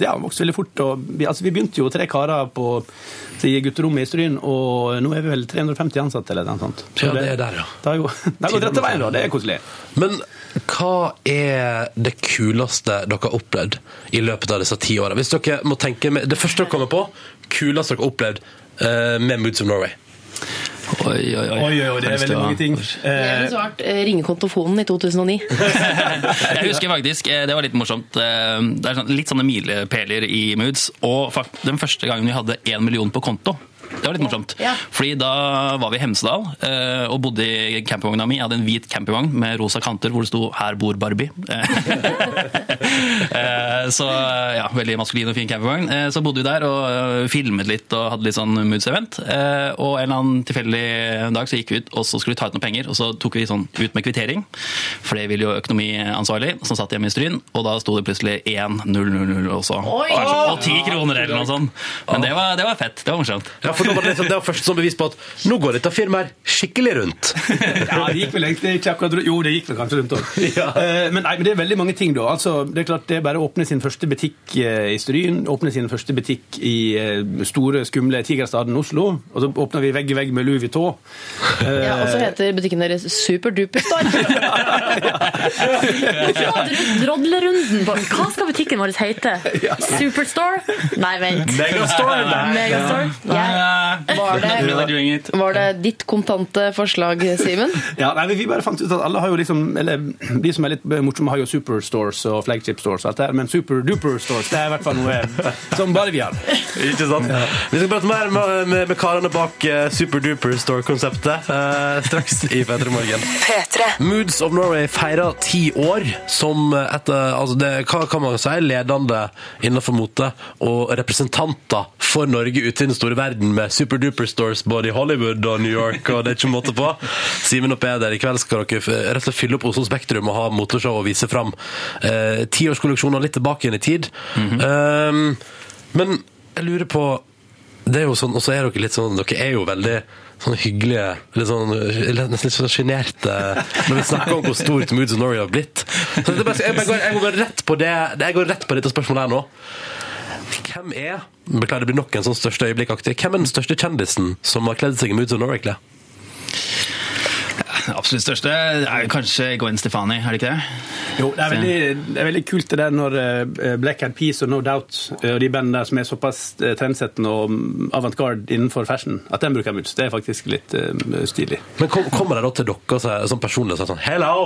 ja, vokst veldig fort. Og vi, altså, vi begynte jo tre karer på i gutterommet i Stryn, og nå er vi vel 350 ansatte eller noe sånt. Så Ja, det er der, ja. Det har jo det har gått rette veien, da. Det er koselig. Men hva er det kuleste dere har opplevd i løpet av disse ti åra? Hvis dere må tenke med, Det første dere kommer på, kuleste dere har opplevd eh, med Moods of Norway. Oi, oi, oi. Oi, oi, det er veldig mange ting. Jeg Eh, svart eh, ringekontofonen i 2009. Jeg husker faktisk, eh, det var litt morsomt, eh, det er sånn, litt sånne milepæler i Moods, og den første gangen vi hadde en million på konto, det var litt morsomt. Ja. Fordi da var vi i Hemsedal eh, og bodde i campingvogna mi. Jeg hadde en hvit campingvogn med rosa kanter hvor det sto 'Her bor Barbie'. Eh, Så ja, veldig maskulin og fin campingvogn. Eh, Så bodde vi der og filmet litt og hadde litt sånn Moods-event. Eh, Og en eller annen tilfeldig dag så gikk vi ut, og så skulle vi ta ut noen penger. Og så tok vi sånn ut med kvittering, for det ville jo økonomiansvarlig, som satt hjemme i Stryn. Og da sto det plutselig 1000 også. Oi! Og ti kroner eller noe sånt. Men det var, det var fett. Det var morsomt. Ja, For da var det, liksom, det var først sånn bevis på at nå går dette firmaet her skikkelig rundt. Ja, det gikk vel egentlig ikke akkurat rundt. Jo, det gikk vel kanskje rundt òg. Ja. Men, men det er veldig mange ting, da. Altså, det er klart det er bare å åpne sin første butikk eh, i Stryn, åpne sin første butikk i eh, store, skumle Tigerstaden Oslo, og så åpner vi vegg i vegg med Louis Vuitton. Eh, Ja, og så heter butikken deres SuperDuperStore. Ja, Ja, ja, Drodlerunden på Hva skal butikken vår hete? Superstore? Nei, vent. Megastore! Megastore? Jeg, Var det, var det ditt kontante forslag, Simen? Ja, nei, vi bare fant ut at alle har jo liksom Eller de som er litt morsomme, har jo superstores og flagship stores, og alt det her, men superduper stores det er i hvert fall noe som bare vi har. Ikke sant? Vi skal prate mer med, med, med karene bak uh, Superduper Store-konseptet uh, straks i P3 Morgen. Moods of Norway feirer ti år som etter altså det, Hva kan man si? Ledende innenfor mote og representanter for Norge ute i den store verden med Superduper Stores både i Hollywood og New York, og det er ikke måte på. Simen og Peder, i kveld skal dere rett og slett fylle opp Oslo Spektrum og ha moteshow og vise fram eh, tiårskolleksjoner litt tilbake igjen i tid. Um, men jeg lurer på det er jo sånn, Og så er dere litt sånn Dere er jo veldig sånn hyggelige litt sånn, Nesten litt sånn sjenerte når vi snakker om hvor stort Moods of Norway har blitt. Så det bare, jeg, bare går, jeg går rett på det Jeg går rett på dette spørsmålet her nå. Hvem er Beklager, det blir nok en sånn største øyeblikkaktig. Hvem er den største kjendisen som har kledd seg i Moods of Norway-klær? Absolutt største er kanskje Gwen Stefani, er det ikke det? Jo, det er veldig, det er veldig kult det der når eh, Black Eyed Peace og No Doubt eh, og de bandene der som er såpass eh, trendsettende og mm, avantgarde innenfor fashion, at den bruker moods. Det er faktisk litt stilig. Men kom, Kommer de da til dere som sånn personlig og sier sånn Hello!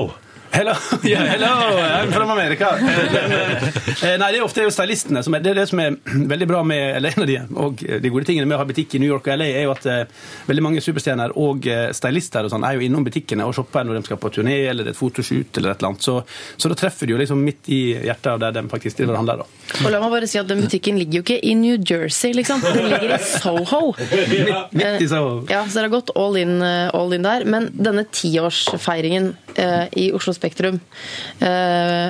Hello, yeah, hello, I'm from America. Eh, Nei, det er ofte stylistene som er, det er det som er veldig bra med eller en av de, og de gode tingene med å ha butikk i New York og LA, er jo at eh, veldig mange superstjerner og eh, stylister og sånn er jo innom butikkene og shopper når de skal på turné eller et fotoshoot eller et eller annet. Så, så da treffer de jo liksom midt i hjertet av der de faktisk driver og handler. da. Og la meg bare si at Den butikken ligger jo ikke i New Jersey, liksom. Den ligger i Soho. Midt i Soho. Ja, så dere har gått all in, all in der. Men denne tiårsfeiringen i Oslo Spektrum Uh,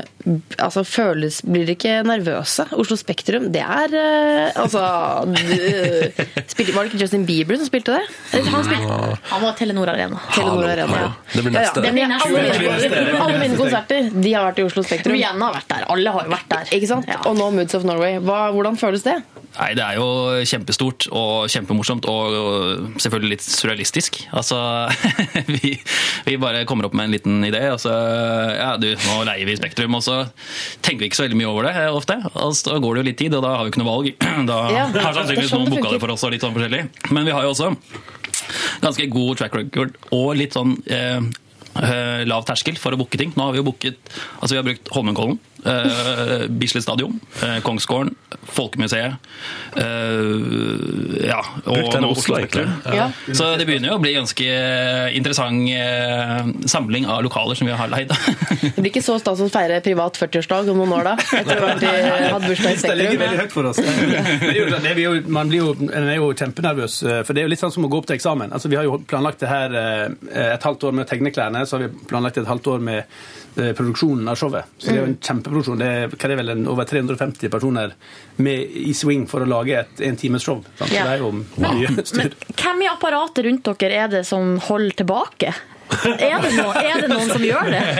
altså føles, Blir dere ikke nervøse? Oslo Spektrum, det er uh, Altså du- spilte, Var det ikke Justin Bieber som spilte det? han, spilte, han var Telenor Arena. Telenor Hallo, Arena, ja. Det blir Ja, ja. Det blir alle, mine, alle mine konserter de har vært i Oslo Spektrum. Rihanna har vært der. Alle har jo vært der. Ikke sant? Ja. Og nå Moods of Norway. Hva, hvordan føles det? Nei, Det er jo kjempestort og kjempemorsomt og selvfølgelig litt surrealistisk. Altså, vi, vi bare kommer opp med en liten idé, og så ja, du, nå leier vi Spektrum. Og så tenker vi ikke så veldig mye over det eh, ofte. Og så går det jo litt tid, og da har vi ikke noe valg. Da Ja, har sannsynligvis sånn noen booka det for oss og litt sånn forskjellig. Men vi har jo også ganske god track record og litt sånn eh, eh, lav terskel for å booke ting. Nå har vi jo booket Altså vi har brukt Holmenkollen, eh, Bislett Stadion, eh, Kongsgården, Folkemuseet eh, Ja, og nå Oslo, egentlig. Ja. Så det begynner jo å bli ganske interessant samling av lokaler som vi har leid. Det blir ikke så stas å feire privat 40-årsdag om noen år, da? Etter å ha hatt bursdag i Det ligger veldig høyt for oss. Det er jo, man, blir jo, man er jo kjempenervøs, for det er jo litt sånn som å gå opp til eksamen. Altså, vi har jo planlagt det her et halvt år med å tegne klærne, så har vi planlagt et halvt år med produksjonen av showet. Så det er jo en kjempeproduksjon. Det er, er vel, en, over 350 personer med i swing for å lage et en times show. Så Ja. det er jo mye styr. Men hvem i apparatet rundt dere er det som holder tilbake? Er det, noe, er det noen som gjør det?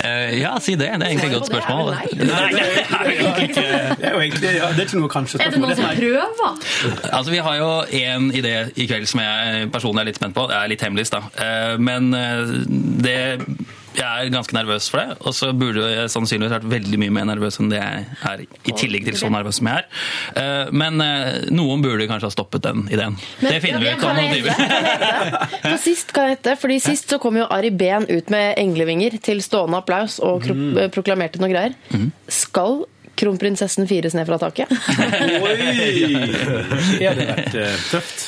Eh, ja, si det. Det er egentlig et godt spørsmål. Det er. Det er ja, det er ikke noe kanskje Er det noen som prøver? Altså, Vi har jo én idé i kveld som jeg personlig er litt spent på. Det er litt hemmelig, da. Eh, Men eh, det jeg er ganske nervøs for det, og så burde jeg sannsynligvis vært veldig mye mer nervøs enn det jeg er, i tillegg til så nervøs som jeg er. Eh, Men eh, noen burde kanskje ha stoppet den ideen. det finner vi ut kan om noen timer. Sist kan hete, fordi sist så kom jo Ari Behn ut med englevinger til stående applaus og Mm. proklamerte noe greier. Skal kronprinsessen fires ned fra taket? Oi! Det hadde vært tøft. tøft.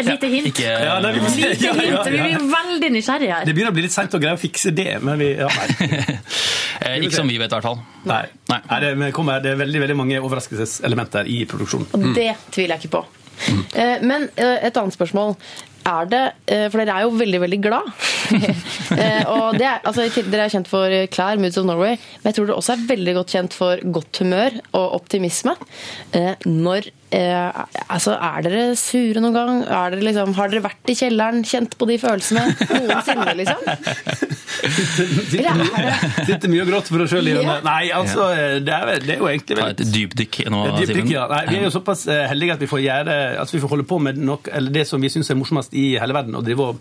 Et lite hint. Ikke, Ja, nei, vi. Lite Ja, ja, hint. Vi blir veldig nysgjerrige her. Det begynner å bli litt seint å greie å fikse det, men vi ja, nei. eh, ikke som vi vet, i hvert fall. Nei. Nei. Nei, det, kommer, det er veldig, veldig mange overraskelseselementer i produksjonen. Og det tviler jeg ikke på. Mm. Men eh, et annet spørsmål. Er det, eh, For dere er jo veldig, veldig glad. Eh, og det er, altså, Dere er kjent for klær, Moods of Norway, men jeg tror dere også er veldig godt kjent for godt humør og optimisme. Eh, Når Eh, altså, er dere sure noen gang? Er dere liksom, har dere vært i kjelleren, kjent på de følelsene noensinne, liksom? Sitter, er mye- og gråter for oss sjøl i Ja. Nei, altså, det er, det er jo egentlig Ta veldig et dypdykk nå, Simen. ja. Nei, vi er jo såpass eh, heldige at vi får gjøre at vi får holde på med nok, eller det som vi syns er morsomst i hele verden, å drive og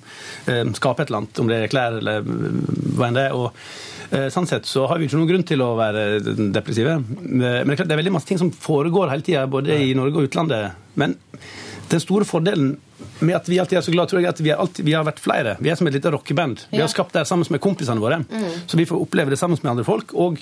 eh, skape et eller annet, om det er klær eller hva enn det er. Og eh, sånn sett så har vi ikke noen grunn til å være depressive. Eh, Men det er veldig masse ting som foregår hele tida, både i Norge og utlandet. Men den store fordelen med at vi alltid er så glad, tror jeg at vi, alltid, vi har vært flere. Vi er som et lite rockeband. Vi har skapt det sammen med kompisene våre. Så vi får oppleve det sammen med andre folk. og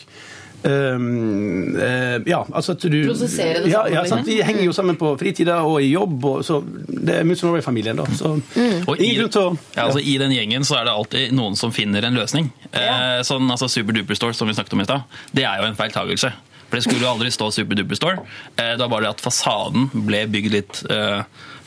Ehm, uh, ja, altså at du Prosessere det ja, sammen, ja, sant? Vi henger jo sammen på fritida og i jobb, og så det er Moods of Norway-familien, da. Så Og i, ingen grunn til å ja, altså, I den gjengen så er det alltid noen som finner en løsning. Eh, sånn, altså Superduper Store, som vi snakket om i stad, det er jo en feiltagelse. For det skulle jo aldri stå Superduper Store. Eh, det var bare det at fasaden ble bygd litt eh,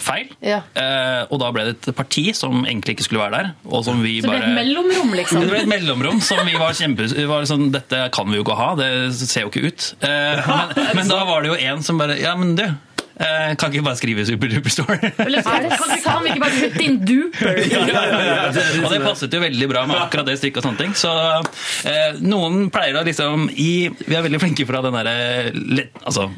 feil. Ja. Eh, og da ble det et parti som egentlig ikke skulle være der. Og som vi Så det ble bare... et mellomrom, liksom. Det ble et mellomrom som vi var kjempe... Var sånn, Dette kan vi jo ikke ha, det ser jo ikke ut. Eh, men, men da var det jo en som bare Ja, men du, eh, kan ikke bare skrive Superduper Store? Eller, kan, kan, kan vi ikke bare putte inn duper? Og det passet jo veldig bra med akkurat det stykket og sånne ting. Så eh, noen pleier å liksom i Vi er veldig flinke fra den derre altså,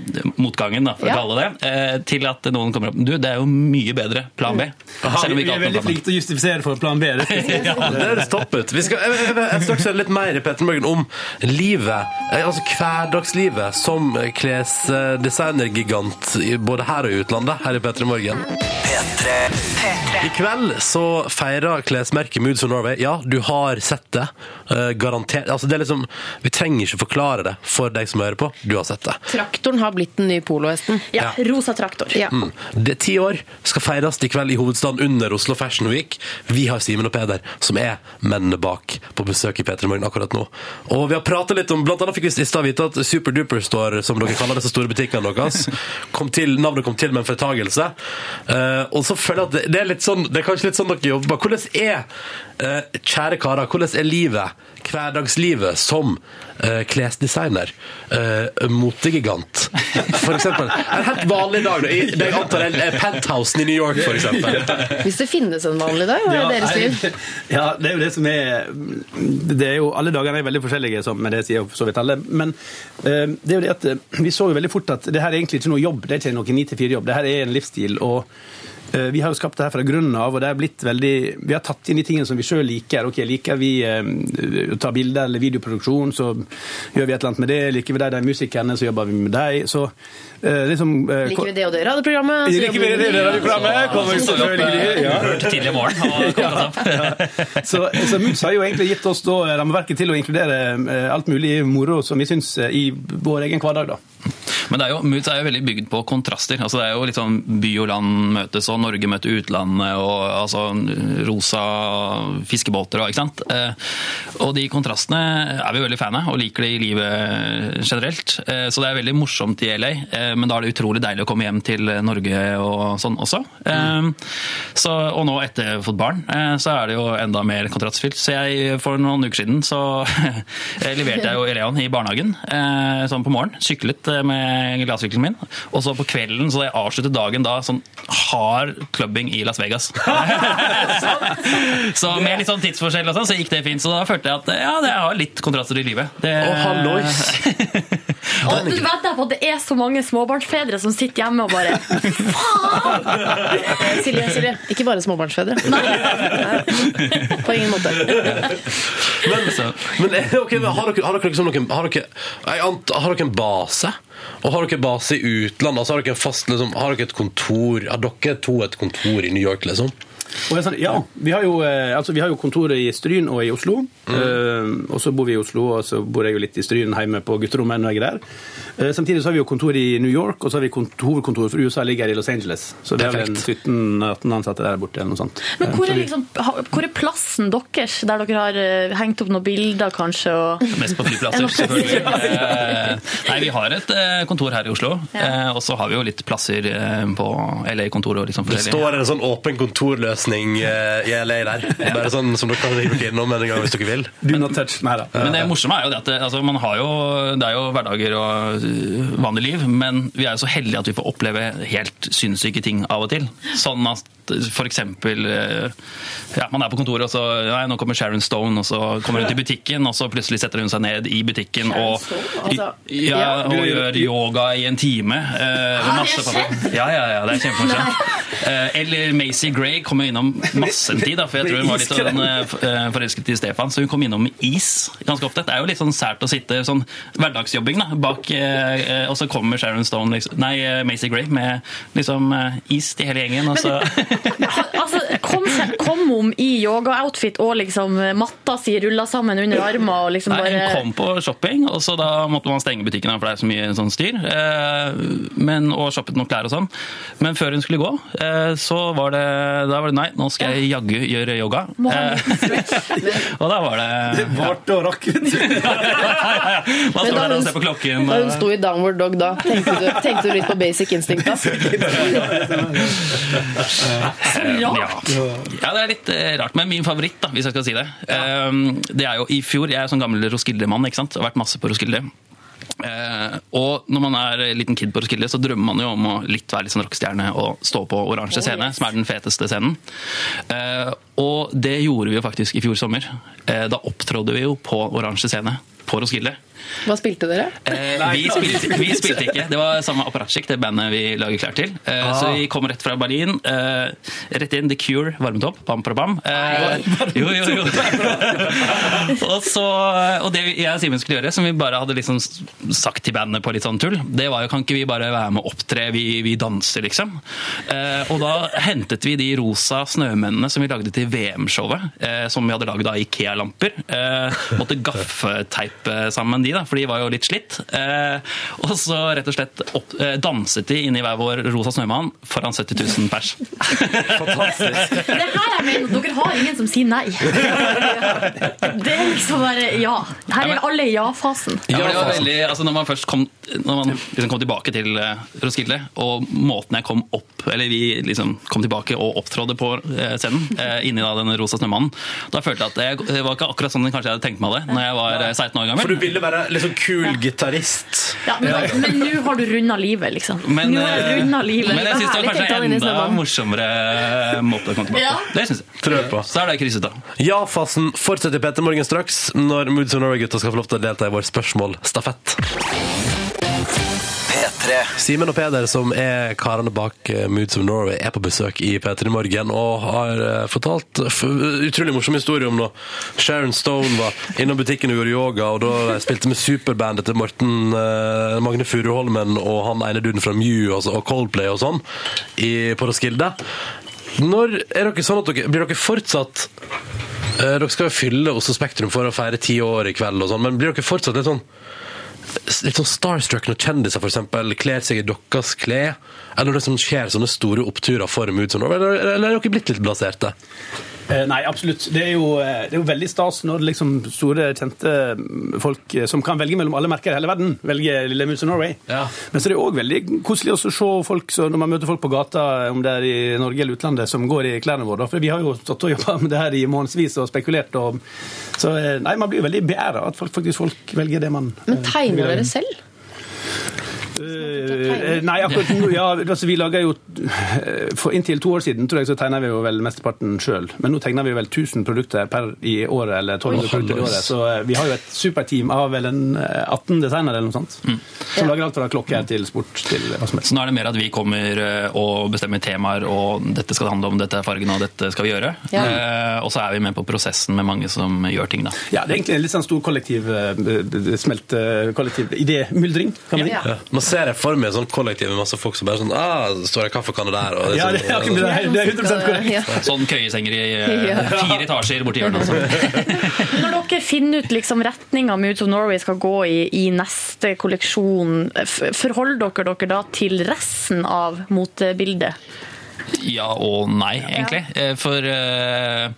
motgangen, da, for Ja. å kalle det, eh, til at noen kommer opp Du, det er jo mye bedre plan B. Selv om vi ikke er veldig er flinke til å justifisere for plan B. det. Det er stoppet. Vi skal jeg, jeg, jeg skal høre litt mer i Petter Morgen om livet, altså hverdagslivet, som klesdesignergigant i- både her og i utlandet, her i Petter Morgen. P3. I kveld så feirer klesmerket Moods of Norway. Ja, du har sett det. Eh, garantert. Altså, det er liksom, vi trenger ikke forklare det for deg som hører på. Du har sett det. Traktoren har blitt den nye polohesten. Ja, rosa traktor. Ja. Mm. Det Ti år skal feires i kveld i hovedstaden under Oslo Fashion Week. Vi har Simen og Peder, som er mennene bak, på besøk i P3 Morgen akkurat nå. Og vi har pratet litt om, Blant annet fikk vi i stad vite at Superduper står, som dere kaller disse store butikkene deres, kom til, navnet kom til med en fortagelse. Uh, og så føler jeg at det, det er litt sånn, det er kanskje litt sånn dere jobber. Hvordan er, uh, kjære karer, hvordan er livet, hverdagslivet, som uh, klesdesigner? Uh, motegigant, for eksempel. En helt vanlig dag, da, i det jeg antar er penthousen i New York, for eksempel. Hvis det finnes en vanlig dag, hva er deres liv? Ja, det er jo det som er det er jo, Alle dagene er veldig forskjellige, som med det sier jo for så vidt alle. Men eh, det er jo det at eh, vi så jo veldig fort at det her er egentlig ikke noe jobb. Det er ikke noe 9-4-jobb. Det her er en livsstil. og vi har jo skapt det her fra grunnen av, og det er blitt veldig, vi har tatt inn de tingene som vi sjøl liker. Ok, Liker vi eh, å ta bilder eller videoproduksjon, så gjør vi et eller annet med det. Liker vi de, de musikerne, så jobber vi med dem. Eh, liksom eh, Liker vi det og det radioprogrammet? så Liker vi det det, det radioprogrammet? Kommer vi opp, selvfølgelig ja. Hørte tidlig i morgen. Og. Så, så Moods har jo egentlig gitt oss da rammeverket til å inkludere eh, alt mulig moro som vi syns eh, i vår egen hverdag. da. Men det er jo, Moods er jo veldig bygd på kontraster. Altså det er jo litt sånn By og land møtes, og Norge møter utlandet, og altså rosa fiskebåter og ikke sant. Eh, og de kontrastene er vi veldig fan av, og liker det i livet generelt. Eh, så det er veldig morsomt i LA, eh, men da er det utrolig deilig å komme hjem til Norge og sånn også. Mm. så, og nå etter fått barn, eh, så er det jo enda mer kontrastfylt. Så jeg, for noen uker siden så leverte jeg jo Eleon i barnehagen eh, sånn på morgen. Syklet eh, med glassykkelen min. Og så på kvelden så jeg avsluttet dagen da sånn hard clubbing i Las Vegas. så med litt sånn tidsforskjell og sånn, så gikk det fint. Så da følte jeg at ja, det har litt kontraster i livet. Det, Oh, hallois! Og du vet derfor at det er så mange småbarnsfedre som sitter hjemme og bare Faen! Silje, Silje, ikke bare småbarnsfedre. Nei. På ingen måte. Men, men okay, har, dere, har, dere liksom noen, har, dere, ant, har dere en base? Og har dere base i utlandet? Altså har dere en fast, liksom, har dere et kontor? Har dere to et kontor i New York, liksom? Og jeg sa, ja, vi har, jo, eh, altså, vi har jo kontoret i Stryn og i Oslo. Eh, og så bor vi i Oslo, og så bor jeg jo litt i Stryn hjemme på gutterommet når jeg er der. Eh, samtidig så har vi jo kontor i New York, og så har vi hovedkontoret for USA ligger i Los Angeles. Så det er vel en 17-18 ansatte der borte eller noe sånt. Men hvor er, liksom, hvor er plassen deres, der dere har hengt opp noen bilder, kanskje? Og... Mest på flyplasser, selvfølgelig. Nei, Vi har et kontor her i Oslo, eh, og så har vi jo litt plasser på LA-kontoret. liksom Det står en sånn åpen kontorløsning avlastning eh, i LA der. Bare sånn som dere kan rive innom en gang hvis dere vil. Do not touch. Nei da. Men det morsomme er jo det at det, altså, man har jo, det er jo hverdager og øh, vanlig liv, men vi er jo så heldige at vi får oppleve helt sinnssyke ting av og til. Sånn at for eksempel øh, ja, Man er på kontoret, og så nei, nå kommer Sharon Stone, og så kommer hun til butikken, og så plutselig setter hun seg ned i butikken og, Altså, ja, ja. og gjør yoga i en time. Eh, med masse papir. Ja, ja, ja, det er kjempemorsomt. Eh, Eller Macy Gray kommer innom masse en tid, da, for jeg tror hun var litt sånn, forelsket i Stefan, så hun kom innom med is ganske ofte. Det er jo litt sånn sært å sitte sånn hverdagsjobbing da, bak, eh, og så kommer Sharon Stone, liksom, nei, Macy Gray med liksom is til hele gjengen, og så Altså, kom, kom om i yoga-outfit og liksom matta si rulla sammen under armer og liksom Nei, hun kom på shopping, og så da måtte man stenge butikken, for det er så mye sånn styr. Eh, Men, og shoppet noen klær og sånn. Men før hun skulle gå, så var det, da var det nei, nå skal jeg jaggu gjøre yoga. Eh, og da var det Det Varte og rakk. vet du. Man står der og ser på klokken. Da hun sto i downward dog da, tenkte du, tenkte du litt på basic instinct da? Ja. ja, det er litt eh, rart. Men min favoritt, da, hvis jeg skal si det, eh, det er jo i fjor Jeg er sånn gammel Roskilde-mann, ikke sant? Jeg har vært masse på Roskilde. Eh, og når man er liten kid på Roskilde, så drømmer man jo om å litt være litt sånn rockestjerne og stå på oransje scene, som er den feteste scenen. Eh, og det gjorde vi jo faktisk i fjor sommer. Eh, da opptrådde vi jo på oransje scene på Roskilde. Hva spilte dere? Eh, vi, spilte, vi spilte ikke. Det var samme Apparatchik, det bandet vi lager klær til. Eh, Så vi kom rett fra Berlin. Eh, rett inn The Cure varmet opp. Bam, pra, bam. Eh, jo, jo, jo. og, så, og det jeg og Simen skulle gjøre, som vi bare hadde liksom sagt til bandet på litt sånn tull, det var jo kan ikke vi bare være med og opptre, vi, vi danser, liksom. Eh, og da hentet vi de rosa snømennene som vi lagde til VM-showet, eh, som vi hadde laget av Ikea-lamper. Eh, måtte gaffeteipe sammen de, da, for de var jo litt slitt. Eh, og så rett og slett opp, eh, danset de inni hver vår rosa snømann foran 70 000 pers. Fantastisk. Det er her er min, dere har ingen som sier nei. Det er liksom bare ja. Her er alle i ja-fasen. Ja, det var veldig, altså når man først kom, når man liksom kom tilbake til eh, Roskilde, og måten jeg kom opp, eller vi liksom kom tilbake og opptrådde på eh, scenen, eh, inni da den rosa snømannen, da følte jeg at det, det var ikke akkurat sånn kanskje jeg hadde tenkt meg det når jeg var eh, 16 år gammel. For du ville være sånn kul gitarist. Ja, men men nå har du runda livet, liksom. Men, nå har eh, du runda livet. men jeg syns det var kanskje en enda morsommere måte å komme tilbake Ja. på. Det syns jeg. Tror jeg på. Så er det krysset, da. Ja-fasen fortsetter i Peter Morgen straks, når Moods of Norway-gutta skal få lov til å delta i vår spørsmålstafett. P3. Simen og Peder, som er karene bak eh, Moods of Norway, er på besøk i P3 Morgen og har eh, fortalt utrolig morsom historie om da Sharon Stone var innom butikken og gjorde yoga, og da spilte med superbandet til Morten eh, Magne Furuholmen og han ene duden fra Mew altså, og Coldplay og sånn i, på Roskilde. Når er dere sånn at dere, Blir dere fortsatt eh, Dere skal jo fylle Oslo Spektrum for å feire ti år i kveld, og sånn, men blir dere fortsatt litt sånn litt sånn starstruck når kjendiser eksempel kler seg i deres klær, eller det som skjer sånne store oppturer for Moods Eller, eller, eller er dere blitt litt blaserte? Eh, Nei, absolutt. Det er, jo, eh, det er jo veldig stas når liksom store, kjente folk eh, som kan velge mellom alle merker i hele verden, velger Lille Moods of Norway. Ja. Men så er det òg veldig koselig også å se folk så når man møter folk på gata, om det er i Norge eller utlandet, som går i klærne våre. For vi har jo stått og jobba med det her i månedsvis og spekulert. Og, så nei, man blir jo veldig beæra at folk, faktisk folk velger det man Men tegner dere selv? Eh, nei, akkurat nå ja, altså Vi lager jo eh, For inntil to år siden tror jeg så tegna vi jo vel mesteparten sjøl. Men nå tegner vi vel 1000 produkter per i året, eller 1200 produkter i året. Så eh, vi har jo et superteam av vel en eh, 18 designere eller noe sånt. Som lager alt fra klokker til sport til hva som helst. Så nå er det mer at vi kommer og bestemmer temaer, og dette skal det handle om, dette er fargen, og dette skal vi gjøre. Ja. Uh, og så er vi med på prosessen med mange som gjør ting, da. Ja, Det er egentlig en litt sånn stor kollektiv smelt kollektiv idémyldring, kan man si. Ja. Nå ser jeg for meg sånn kollektiv med masse folk som bare sånn ah, det står en kaffekanne der. Og Ja, det er, akkurat det er- det er 100 korrekt. Ja. Sånn køyesenger i eh, fire etasjer borti hjørnet. Altså. Når dere finner ut liksom retninga Moods of Norway skal gå i i neste kolleksjon, forholder dere dere da til resten av motebildet? Ja og nei, egentlig. Eh, For uh,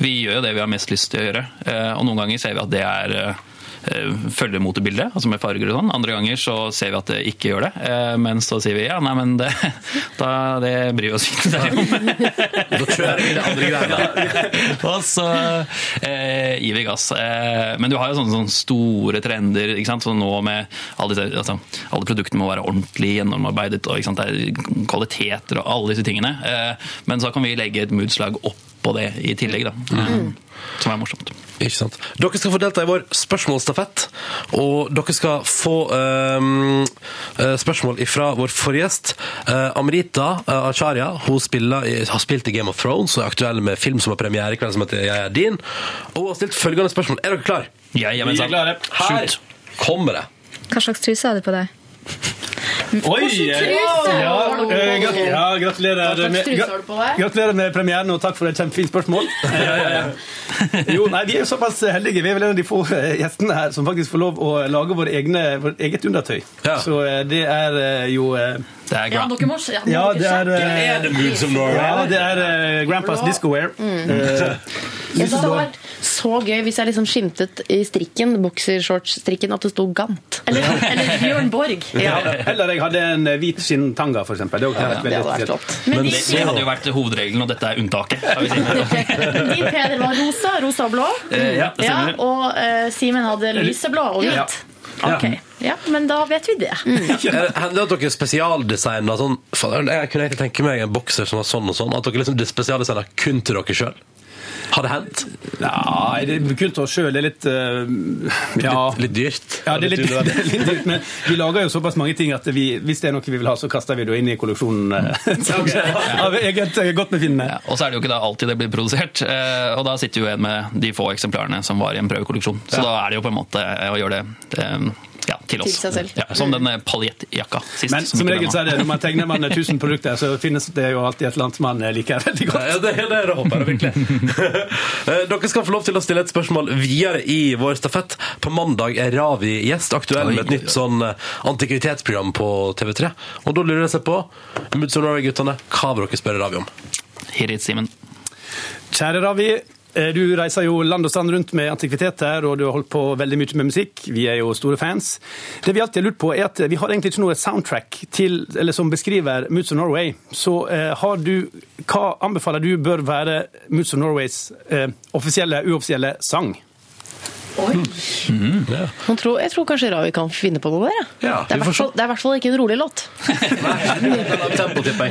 vi gjør jo det vi har mest lyst til å gjøre. Uh, Og noen ganger ser vi at det er eh, eh, følger motebildet, altså med farger og sånn. Andre ganger så ser vi at det ikke gjør det. Eh, men så sier vi ja, nei, men det, da, det bryr vi oss ikke særlig om. Da kjører vi det andre greiene. og så eh, gir vi gass. Eh, men du har jo sånne, sånne store trender. ikke sant? Så nå med alle, disse, altså, alle produktene må være ordentlig gjennomarbeidet, og det er kvaliteter og alle disse tingene. Men så kan vi legge et moodslag oppå det i tillegg, da. Mm. Som er morsomt. Ikke sant? Dere skal få delta i vår spørsmålsstafett, og dere skal få ehm, eh, spørsmål fra vår forrige gjest. Uh, Amrita uh, Acharya hun spiller, har spilt i Game of Thrones og er aktuell med film som har premiere i kveld, som heter Jeg er din. Og hun har stilt følgende spørsmål. Er dere klare? Ja, Vi er klare. Her Shoot. kommer det. Hva slags truse har du på deg? Oi! Ja, eh, ja, gratulerer, med, gratulerer premieren, og takk for et kjempefint spørsmål. Jo, nei, Vi er jo såpass heldige. Vi er vel en av de få eh, gjestene her som faktisk får lov å lage vårt egne, vårt eget undertøy. Ja. Så eh, det er eh, jo Det er Ja, gra- ja, Ja, det er, eh, Er det Moods of Norway? ja, det er uh, Grandpas Discoware. Mm. Uh, det hadde vært så gøy hvis jeg liksom skimtet i strikken, boksershortsstrikken, at det sto Gant. Eller, eller Bjørn Borg. ja. Eller jeg hadde en eh, hvit skinntanga, f.eks. Det hadde vært Det veldig hadde vært flott. Men Men det, det hadde jo vært hovedregelen, og dette er unntaket. Din Peder var rosa, rosa og blå. Eh, ja, det Ja, og uh, Simen hadde lyseblå og Ja. Ok, ja, men da vet vi det. Er det- Hender det at dere spesialdesigner sånn faen, Jeg kunne egentlig tenke meg en bokser som var sånn og sånn. At dere liksom spesialdesigner kun til dere sjøl. Har det hendt? Nei, det kun til oss sjøl. Det er litt uh, Ja. Litt, litt dyrt? Ja, det er, litt, det er litt dyrt, men vi lager jo såpass mange ting at vi, hvis det er noe vi vil ha, så kaster vi det inn i kolleksjonen. Av eget godtbefinnende. Ja, og så er det jo ikke da alltid det blir produsert, eh, og da sitter jo en med de få eksemplarene som var i en prøvekolleksjon. Så da er det jo på en måte å gjøre det eh, ja, til oss. Til seg selv. Ja, som den eh, paljettjakka sist. Men som som regel så er det når man tegner man 1000 produkter, så finnes det jo alltid et eller annet man liker veldig godt. Ja, det, det, det håper jeg virkelig. Eh, Dere skal få lov til å stille et spørsmål videre i vår stafett. På mandag er Ravi gjest, aktuell med et nytt sånn eh, antikvitetsprogram på TV3. Og da lurer jeg seg på, Moods of Norway-guttene, hva vil dere spørre Ravi om? Hit it, Simen. Kjære Ravi, eh, du reiser jo land og strand rundt med antikviteter, og du har holdt på veldig mye med musikk. Vi er jo store fans. Det vi alltid har lurt på, er at vi har egentlig ikke noe soundtrack til, som beskriver Moods of Norway. Så eh, du, hva anbefaler du bør være Moods of Norways eh, offisielle, uoffisielle sang? Man tror, jeg tror kanskje Ravi kan finne på noe der. ja. Ja, det, er i hvert fall- det er i hvert fall ikke en rolig låt.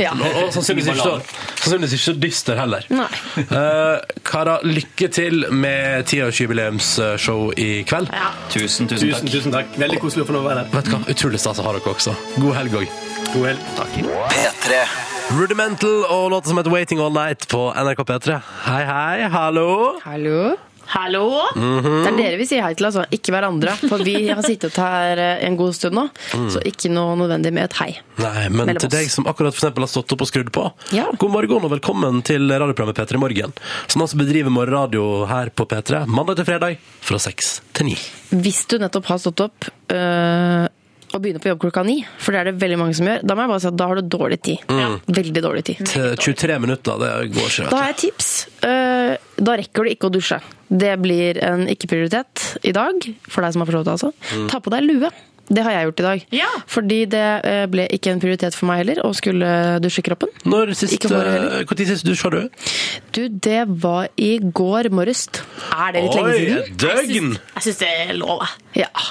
Ja. Og, og sannsynligvis, ikke, sannsynligvis ikke så dyster heller. Uh, Kara, lykke til med tiårsjubileumsshow i kveld. Ja. Tusen, tusen Tusen, takk. tusen takk. Veldig koselig å få lov å være her. Vet du hva? Utrolig stas å ha dere også. God helg òg. God helg. P3 Rudimental og låta som heter Waiting All Night på NRK P3. Hei, hei, hallo. Hallo? Hallo? Det er dere vi sier hei til, altså. Ikke hverandre. For vi har sittet her eh, en god stund nå, så ikke noe nødvendig med et hei. Nei, men til deg som akkurat for eksempel har stått opp og skrudd på, Ja. god morgen og velkommen til radioprogrammet P3 Morgen, som altså bedriver morgenradio her på P3 mandag til fredag fra seks til ni. Hvis du nettopp har stått opp øh, og begynner på jobb klokka ni, for det er det veldig mange som gjør, da må jeg bare si at da har du dårlig tid. Veldig dårlig tid. Til 23 minutter, det går ikke, Da har jeg et tips. Eh, Da rekker du ikke å dusje. Det blir en ikke-prioritet i dag, for deg som har forstått det altså. Ta på deg lue. Det har jeg gjort i dag. Ja. Fordi det eh, ble ikke en prioritet for meg heller, å skulle dusje kroppen. Når sist, eh, hvor tid sist dusja du? Du, det var i går morges. Er det litt lenge siden? Oi, døgn! Jeg syns det er lov. jeg. Ja.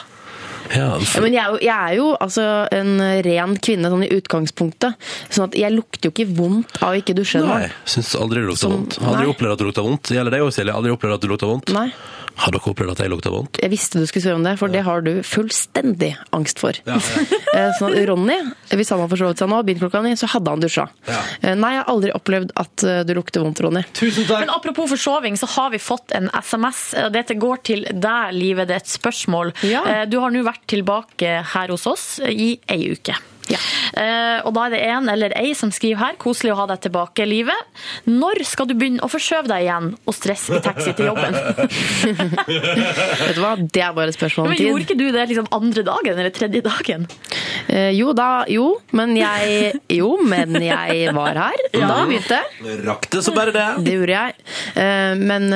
Ja, for, Men jeg er jo, jeg er jo altså, en ren kvinne sånn i utgangspunktet. Sånn at jeg lukter jo ikke vondt av ikke dusje nei, syns aldri det lukter Som- vondt. Aldri opplevd at det lukter vondt. Gjelder det òg, Silje? Aldri opplevd at det lukter vondt? Nei. Har dere opplevd at jeg lukter vondt? Jeg visste du skulle spørre om det, for det har du fullstendig angst for. Ja, sånn at Ronny, hvis han hadde forsovet seg nå, begynt klokka ni, så hadde han dusja. Ja. Eh, Nei, jeg har aldri opplevd at eh, du lukter vondt, Ronny. Tusen takk! Men apropos forsoving, så har vi fått en SMS. Dette går til deg, Livet. Det er et spørsmål. Ja. Eh, Du har nå vært tilbake her hos oss i ei uke. Ja. Eh, og da er det en eller ei som skriver her. Koselig å ha deg tilbake, Livet. Når skal du begynne å forskjøve deg igjen og stresse i taxi til jobben? Vet du hva, det er bare et spørsmål om Men gjorde ikke du det liksom andre dagen eller tredje dagen? Eh, Jo da, jo, men jeg Jo, men jeg var her da begynte jeg. Rakk det så bare det. Det gjorde jeg. Eh, Men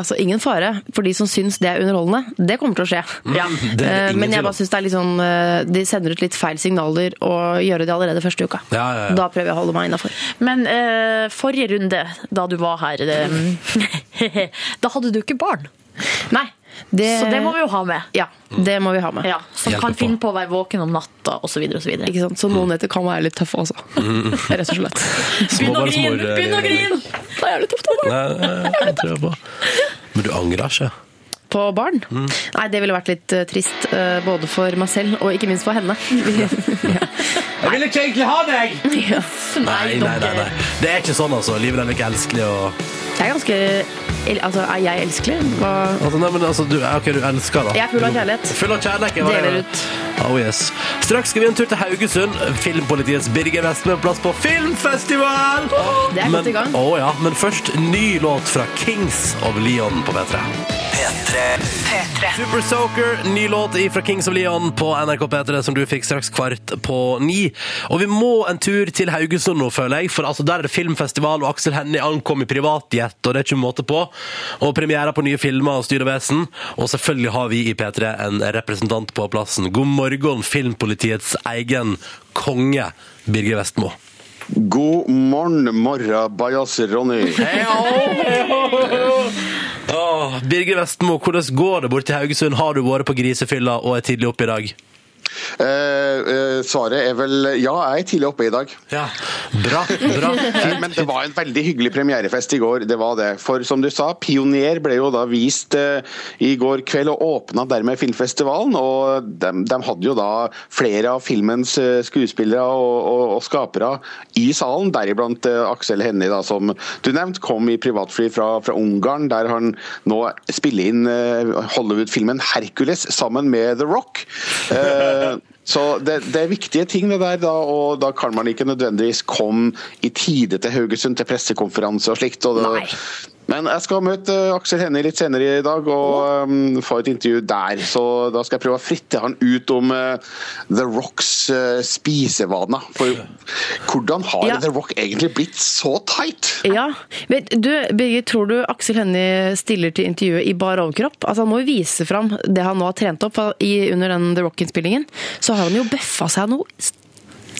altså, ingen fare for de som syns det er underholdende. Det kommer til å skje. Ja. Eh, Men jeg bare syns det er litt sånn eh, De sender ut litt feil signaler og gjør det allerede første uka. Ja, ja, ja. Da prøver jeg å holde meg innafor. Men uh, forrige runde, da du var her, det, da hadde du ikke barn. Nei. Det, Så det må vi jo ha med. Ja, det må vi ha med. Ja, som Hjelper kan på. finne på å være våken om natta osv. Ikke sant? Så noen netter kan være litt tøffe også. Rett og slett. Begynn å grine! Begynn å grine! Det er jævlig tøft. Nei, nei, det tror jeg på. Men du angrer ikke? På barn? Nei, det ville vært litt uh, trist. Uh, både for meg selv og ikke minst for henne. Jeg vil ikke egentlig ha deg! Nei, nei, nei, nei. Det er ikke sånn, altså. Livet er ikke elskelig og Jeg er ganske Altså, er jeg elskelig? Hva altså, Nei, men altså, du, ok, du elsker, da. Jeg er full av kjærlighet. Full av kjærlighet. var Deler det. ut. Oh, yes. Straks skal vi en tur til Haugesund. Filmpolitiets Birger Vestmø på plass på filmfestival! Det er men, godt i gang. Å, ja. men først ny låt fra Kings of Leon på P3. P3. Super Soaker, ny låt fra Kings of Leon på NRK P3 som du fikk straks kvart på ni. Og vi må en tur til Haugesund nå, føler jeg, for altså, der er det filmfestival, og Aksel Hennie ankom i privatjet, og det er ikke måte på. Og premiere på nye filmer og styr og vesen. Og selvfølgelig har vi i P3 en representant på plassen. God morgen, Filmpolitiets egen konge, Birger Vestmo. God morgen, morra, bajas, Ronny. Åh, Birger Vestmo, hvordan går det bort til Haugesund? Har du vært på grisefylla og er tidlig oppe i dag? Eh, eh, svaret er vel ja, jeg er tidlig oppe i dag. Ja, bra, bra. Men det var en veldig hyggelig premierefest i går. det var det. For som du sa, Pioner ble jo da vist eh, i går kveld og åpna dermed filmfestivalen. og de, de hadde jo da flere av filmens skuespillere og, og, og skapere i salen, deriblant Aksel Hennie, da, som du nevnte, kom i privatfly fra, fra Ungarn, der han nå spiller inn Hollywood-filmen 'Hercules' sammen med The Rock. Eh, så det, det er viktige ting det der, da, og da kan man ikke nødvendigvis komme i tide til Haugesund til pressekonferanse og slikt. Og det. Men jeg skal møte Aksel Hennie litt senere i dag og um, få et intervju der. Så da skal jeg prøve å fritte han ut om uh, The Rocks uh, spisevaner. For hvordan har Ja. The Rock egentlig blitt så tight? Ja. men du, Birgit, tror du Aksel Hennie stiller til intervjuet i bar overkropp? Altså, han må jo vise fram det han nå har trent opp. I, under den The Rock-innspillingen så har han jo bøffa seg noe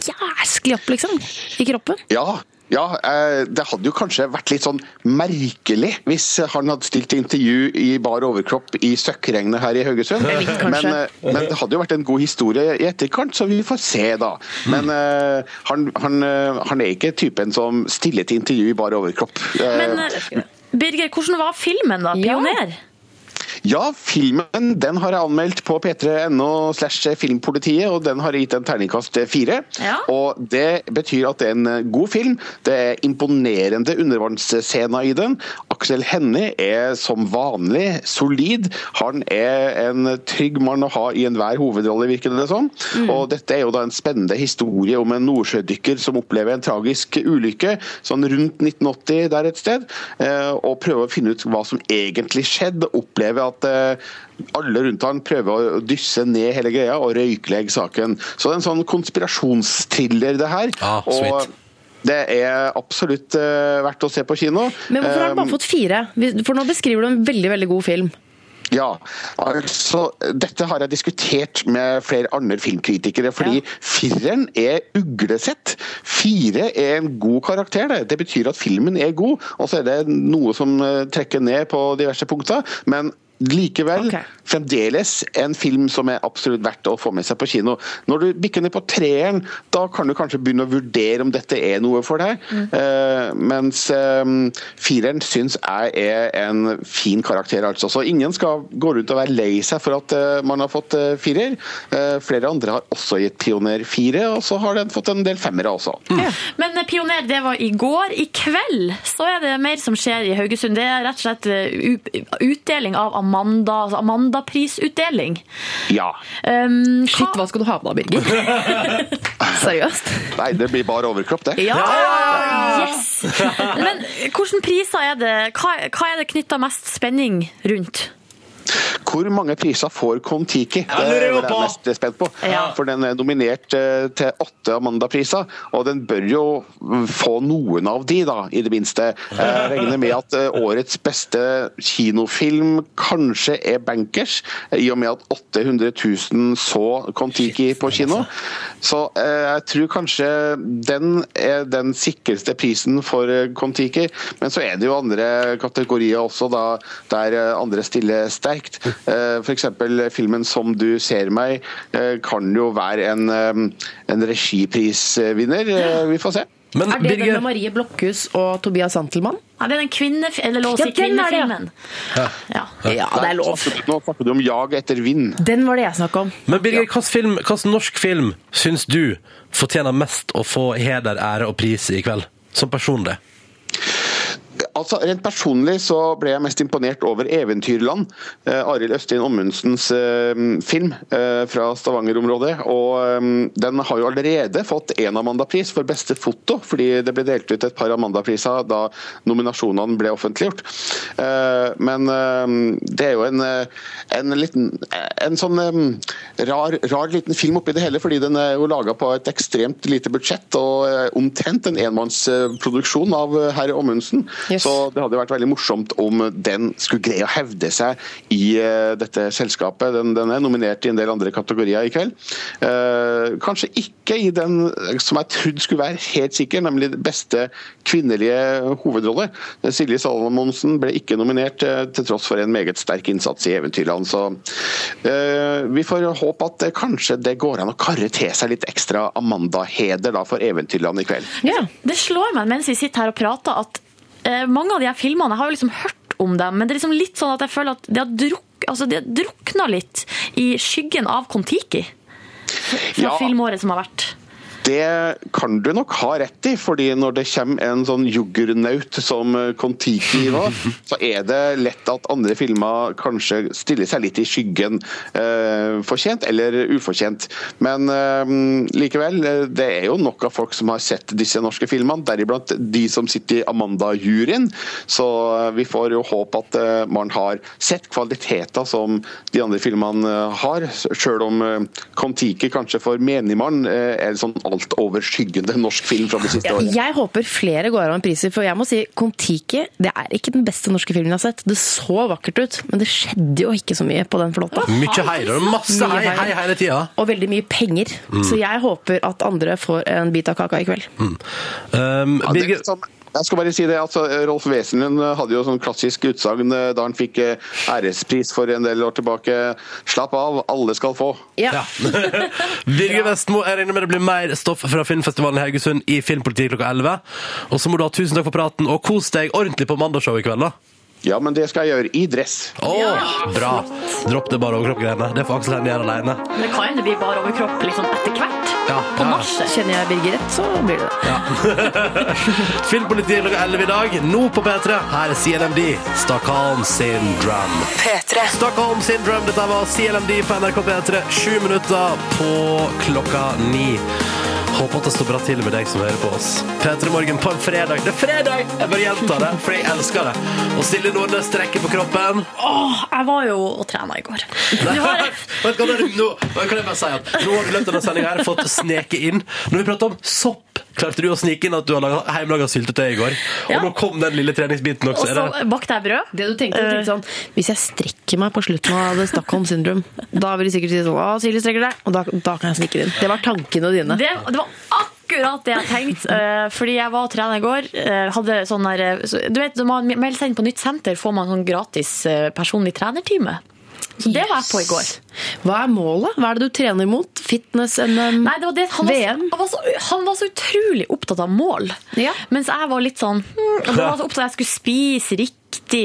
jæsklig opp, liksom, i kroppen. Ja, ja, eh, det hadde jo kanskje vært litt sånn merkelig hvis han hadde stilt intervju i bar overkropp i søkkregnet her i Haugesund. Men, eh, men det hadde jo vært en god historie i etterkant, så vi får se, da. Men eh, han, han, han er ikke typen som stiller til intervju i bar overkropp. Men Birger, hvordan var filmen, da? Pioner? Ja, filmen den har jeg anmeldt på p3.no slash filmpolitiet, og den har jeg gitt en terningkast fire. Ja. Og det betyr at det er en eh, god film. Det er imponerende undervannsscener i den. Aksel Hennie er som vanlig solid. Han er en trygg mann å ha i enhver hovedrolle, virker det som. Og dette er jo da en spennende historie om en nordsjødykker som opplever en tragisk ulykke sånn rundt 1980 der et sted, eh, og prøver å finne ut hva som egentlig skjedde. Opplever at eh, alle rundt han prøver å dysse ned hele greia og røyklegge saken. Så det er en sånn konspirasjonstriller, det her. Ah, sweet. og det er absolutt eh, verdt å se på kino. Men hvorfor har han Um, bare fått fire? For nå beskriver du en veldig, veldig god film. Ja, altså Dette har jeg diskutert med flere andre filmkritikere. fordi fireren er uglesett. Fire er en god karakter. Det Det betyr at filmen er god, og så er det noe som eh, trekker ned på diverse punkter. Men likevel okay. fremdeles en film som er absolutt verdt å få med seg på kino. Når du bikker ned på treeren, da kan du kanskje begynne å vurdere om dette er noe for deg. Eh, mens eh, fireren syns jeg er en fin karakter, altså. Så ingen skal gå rundt og være lei seg for at eh, man har fått eh, firer. Eh, flere andre har også gitt Pioner fire, og så har den fått en del femmere også. Men eh, Pioner, det var i går. I kveld så er det mer som skjer i Haugesund. Det er rett og slett utdeling av Amanda, altså Amanda-prisutdeling. Ja. Um, Shit, hva skal du ha på deg, Birger? Seriøst? Nei, det blir bare overkropp, det. Ja! Yes! Men hvilke priser er det? Hva, hva er det knytta mest spenning rundt? Hvor mange priser får Kon-Tiki? Ja, det er det jeg mest spent på. Ja. For den er nominert eh, til åtte Amanda-priser, og den bør jo få noen av de, da, i det minste. Jeg regner med at eh, årets beste kinofilm kanskje er Bankers, i og med at 800 000 så Kon-Tiki på kino. Så eh, jeg tror kanskje den er den sikreste prisen for eh, Kon-Tiki. Men så er det jo andre kategorier også, da, der eh, andre stiller sterkt. Eh, F.eks. filmen 'Som du ser meg' eh, kan jo være en, eh, en regiprisvinner. Eh, Vi får se. Men Er det den med Marie Blokhus og Tobias Santelmann? Ja, det er den kvinne... Eller lov å si Ja, det, ja. Ja. Ja, det er lov. Nå snakker du om 'Jag etter vind'. Den var det jeg snakka om. Men Birger, hvilken norsk film syns du fortjener mest å få heder, ære og pris i kveld? Som personlig. Altså, Rent personlig så ble jeg mest imponert over 'Eventyrland'. Eh, Arild Østin Ommundsens eh, film eh, fra Stavanger-området. og eh, Den har jo allerede fått en Amanda-pris for beste foto, fordi det ble delt ut et par Amanda-priser da nominasjonene ble offentliggjort. Eh, men eh, det er jo en, eh, en liten en sånn rar, rar liten film oppi det hele, fordi den er jo laga på et ekstremt lite budsjett og omtrent en enmannsproduksjon av herr Ommundsen. Yes. Så det hadde vært veldig morsomt om den skulle greie å hevde seg i eh, dette selskapet. Den, den er nominert i en del andre kategorier i kveld. Eh, kanskje ikke i den som jeg trodde skulle være helt sikker, nemlig beste kvinnelige hovedrolle. Silje Salomonsen ble ikke nominert eh, til tross for en meget sterk innsats i Eventyrland. Så eh, vi får håpe at det, kanskje det går an å karre til seg litt ekstra Amanda-heder for Eventyrland i kveld. Ja. Det slår meg mens vi sitter her og prater at eh, mange av de her filmene, jeg har jo liksom hørt om dem, men det er liksom litt sånn at jeg føler at de har, druk, altså de har drukna litt i skyggen av Kon-Tiki. Fra Ja. filmåret som har vært. Det kan du nok ha rett i, fordi når det kommer en sånn juggernaut som Kon-Tiki var, så er det lett at andre filmer kanskje stiller seg litt i skyggen. Eh, fortjent eller ufortjent. Men eh, likevel, det er jo nok av folk som har sett disse norske filmene, deriblant de som sitter i Amanda-juryen. Så eh, vi får jo håpe at man har sett kvaliteter som de andre filmene har, selv om Kon-Tiki kanskje for menigmann er sånn altoverskyggende norsk film fra det siste året. Jeg håper flere går av med priser, for jeg må si Kon-Tiki det er ikke den beste norske filmen jeg har sett. Det så vakkert ut, men det skjedde jo ikke så mye på den flåta. Mye heier er masse hei, hei. hele tida. Og veldig mye penger. Så jeg håper at andre får en bit av kaka i kveld. Um, Ja, det, er jeg skal bare si det, altså Rolf Wesenlund hadde jo sånn klassisk utsagn eh, da han fikk eh, ærespris for en del år tilbake. Slapp av, alle skal få. Ja. Birger Vestmo, jeg regner med det blir mer stoff fra filmfestivalen i Haugesund i Filmpolitiet klokka 11. Og så må du ha tusen takk for praten, og kos deg ordentlig på mandagsshow i kveld, da. Ja, men det skal jeg gjøre i dress. Å, bra. Dropp det bare overkropp-greiene. Det får Aksel Hennie gjøre alene. Men det kan det bli bare overkropp liksom etter hvert. Ja, På ja. marsjet. Kjenner jeg Birger rett, så blir det det. Ja. Filmpolitiet klokka 11 i dag. Nå på P3. Her er CLMD. Stockholm Syndrome. P3. Stockholm Syndrome. Dette var CLMD på NRK P3. Sju minutter på klokka ni. Håper at det står bra til med deg som hører på oss. P3 Morgen på en fredag. Det er fredag! Jeg bare gjentar det, for jeg elsker det. Og Silje Nordnes strekker på kroppen. Åh, jeg var jo og trena i går. Du har Vet du hva, nå, kan jeg bare si at nå har vi løpt denne sendinga her fått sneke inn. Når vi prater om sopp, klarte du å snike inn at du har hjemmelaga syltetøy i går. Ja. Og nå kom den lille treningsbiten også. Og så det- bakte jeg brød. Det du tenkte, du tenkte sånn Hvis jeg strekker meg på slutten av det Stockholm syndrome, da vil de sikkert si sånn Å, Silje strekker deg. Og da, da kan jeg snike inn. Det var tankene dine. Det, det var akkurat det jeg tenkte. eh, fordi jeg var og trena i går. eh, hadde sånn der, eh, du vet, Når man melder seg inn på nytt senter, får man sånn gratis personlig trenertime. Så det var jeg på i går. Hva er målet? Hva er det du trener mot? Fitness-NM? Nei, det var det. Han, var, VM? han, var så, han var så utrolig opptatt av mål. Ja. Mens jeg var litt sånn hmm, og var så opptatt av at jeg skulle spise riktig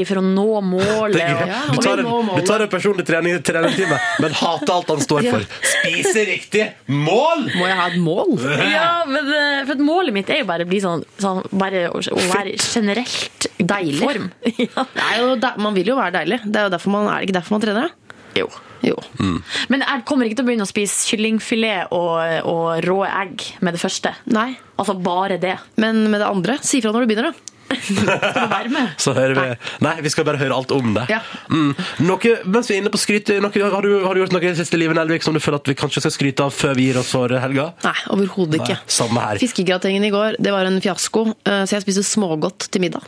for å nå målet. Ja, Du tar en, du tar en personlig trening, treningstime, men hater alt han står for. Spise riktig mål! Må jeg ha et mål? ja, men eh, for at målet mitt er jo bare å bli sånn, sånn bare å, å være generelt Deilig. form. ja. Det er jo, de- man vil jo være deilig. Det er jo derfor man, er det ikke derfor man trener? Jo. Jo. Mm. Men jeg kommer ikke til å begynne å spise kyllingfilet og, og rå egg med det første. Nei. Altså bare det. Men med det andre, si fra når du begynner, da. Skal du være med? Så hører vi Nei, vi skal bare høre alt om det. Ja. Mm. Noe, mens vi er inne på skryt, noe, har, du, har du gjort noe i det siste livet Nelvik, som du føler at vi kanskje skal skryte av før vi gir oss for helga? Nei, overhodet ikke. Samme her. Fiskegratengen i går, det var en fiasko, eh, så jeg spiste smågodt til middag.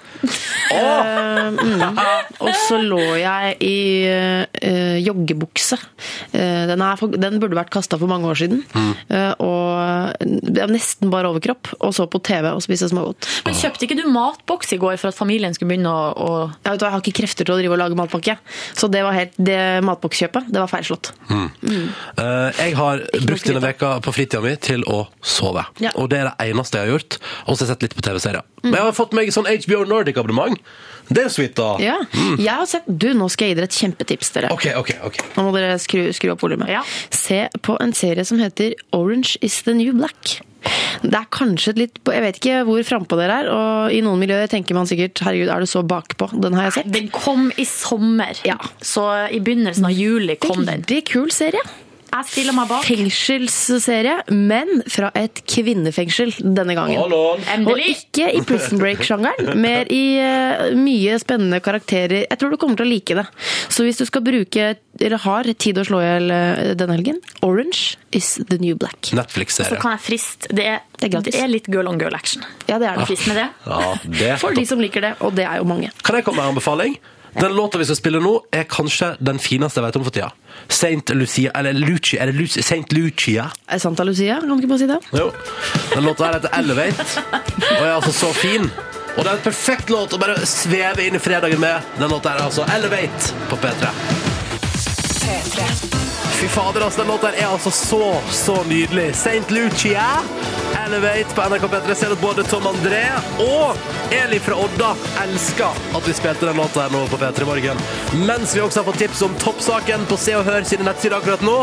Oh! mm. Og så lå jeg i uh, joggebukse. Uh, den, er for, den burde vært kasta for mange år siden. Mm. Uh, og nesten bare overkropp, og så på TV og spiste smågodt. Men kjøpte ikke du matboks i går for at familien skulle begynne å, å hva, jeg har ikke krefter til å drive og lage matpakke, så det var helt, det matbokskjøpet det var feilslått. Eh, jeg har brukt denne veka på fritida mi til å sove. Ja. Og det er det eneste jeg har gjort. Og så har jeg sett litt på TV-serier. Men jeg har fått meg sånn HBO Nordic-abonnement. Det er sweet, da. Ja. Jeg har sett Du, nå skal jeg gi dere et kjempetips, dere. OK, OK. ok. Nå må dere skru, skru opp volumet. Ja. Se på en serie som heter Orange is the new black. Det er kanskje litt Jeg vet ikke hvor frampå dere er, og i noen miljøer tenker man sikkert herregud, er du så bakpå? Den har jeg sett. Den kom i sommer, Ja. så i begynnelsen av juli kom den. Veldig kul serie. Jeg stiller meg bak. Fengselsserie, men fra et kvinnefengsel denne gangen. Og ikke i Prison Break-sjangeren, mer i uh, mye spennende karakterer. Jeg tror du kommer til å like det. Så hvis du skal bruke, eller har tid å slå i hjel eh, denne helgen, Orange is the new black. Netflix-serie. Så kan jeg friste. Det er, Det er det er litt girl on girl action. Ja, det er det. Frist med det. Ja, det For de som liker det, og det er jo mange. Kan jeg komme med en anbefaling? Den låta vi skal spille nå, er kanskje den fineste jeg vet om for tida. Saint Lucia Eller Lucia, er det Lucia? Saint Lucia? Er Santa Lucia, kan du ikke bare si det? Jo. Den låta her heter Elevate, og er altså så fin. Og det er en perfekt låt å bare sveve inn i fredagen med. Den låta her er altså Elevate på P3. Fy fader, altså, den låta her er altså så, så nydelig. Saint Lucia, Elevate på NRK P3. Jeg ser at både Tom André og Eli fra Odda elsker at vi spilte den låta her nå på P3 Morgen. Mens vi også har fått tips om toppsaken på Se og Hør sine nettsider akkurat nå.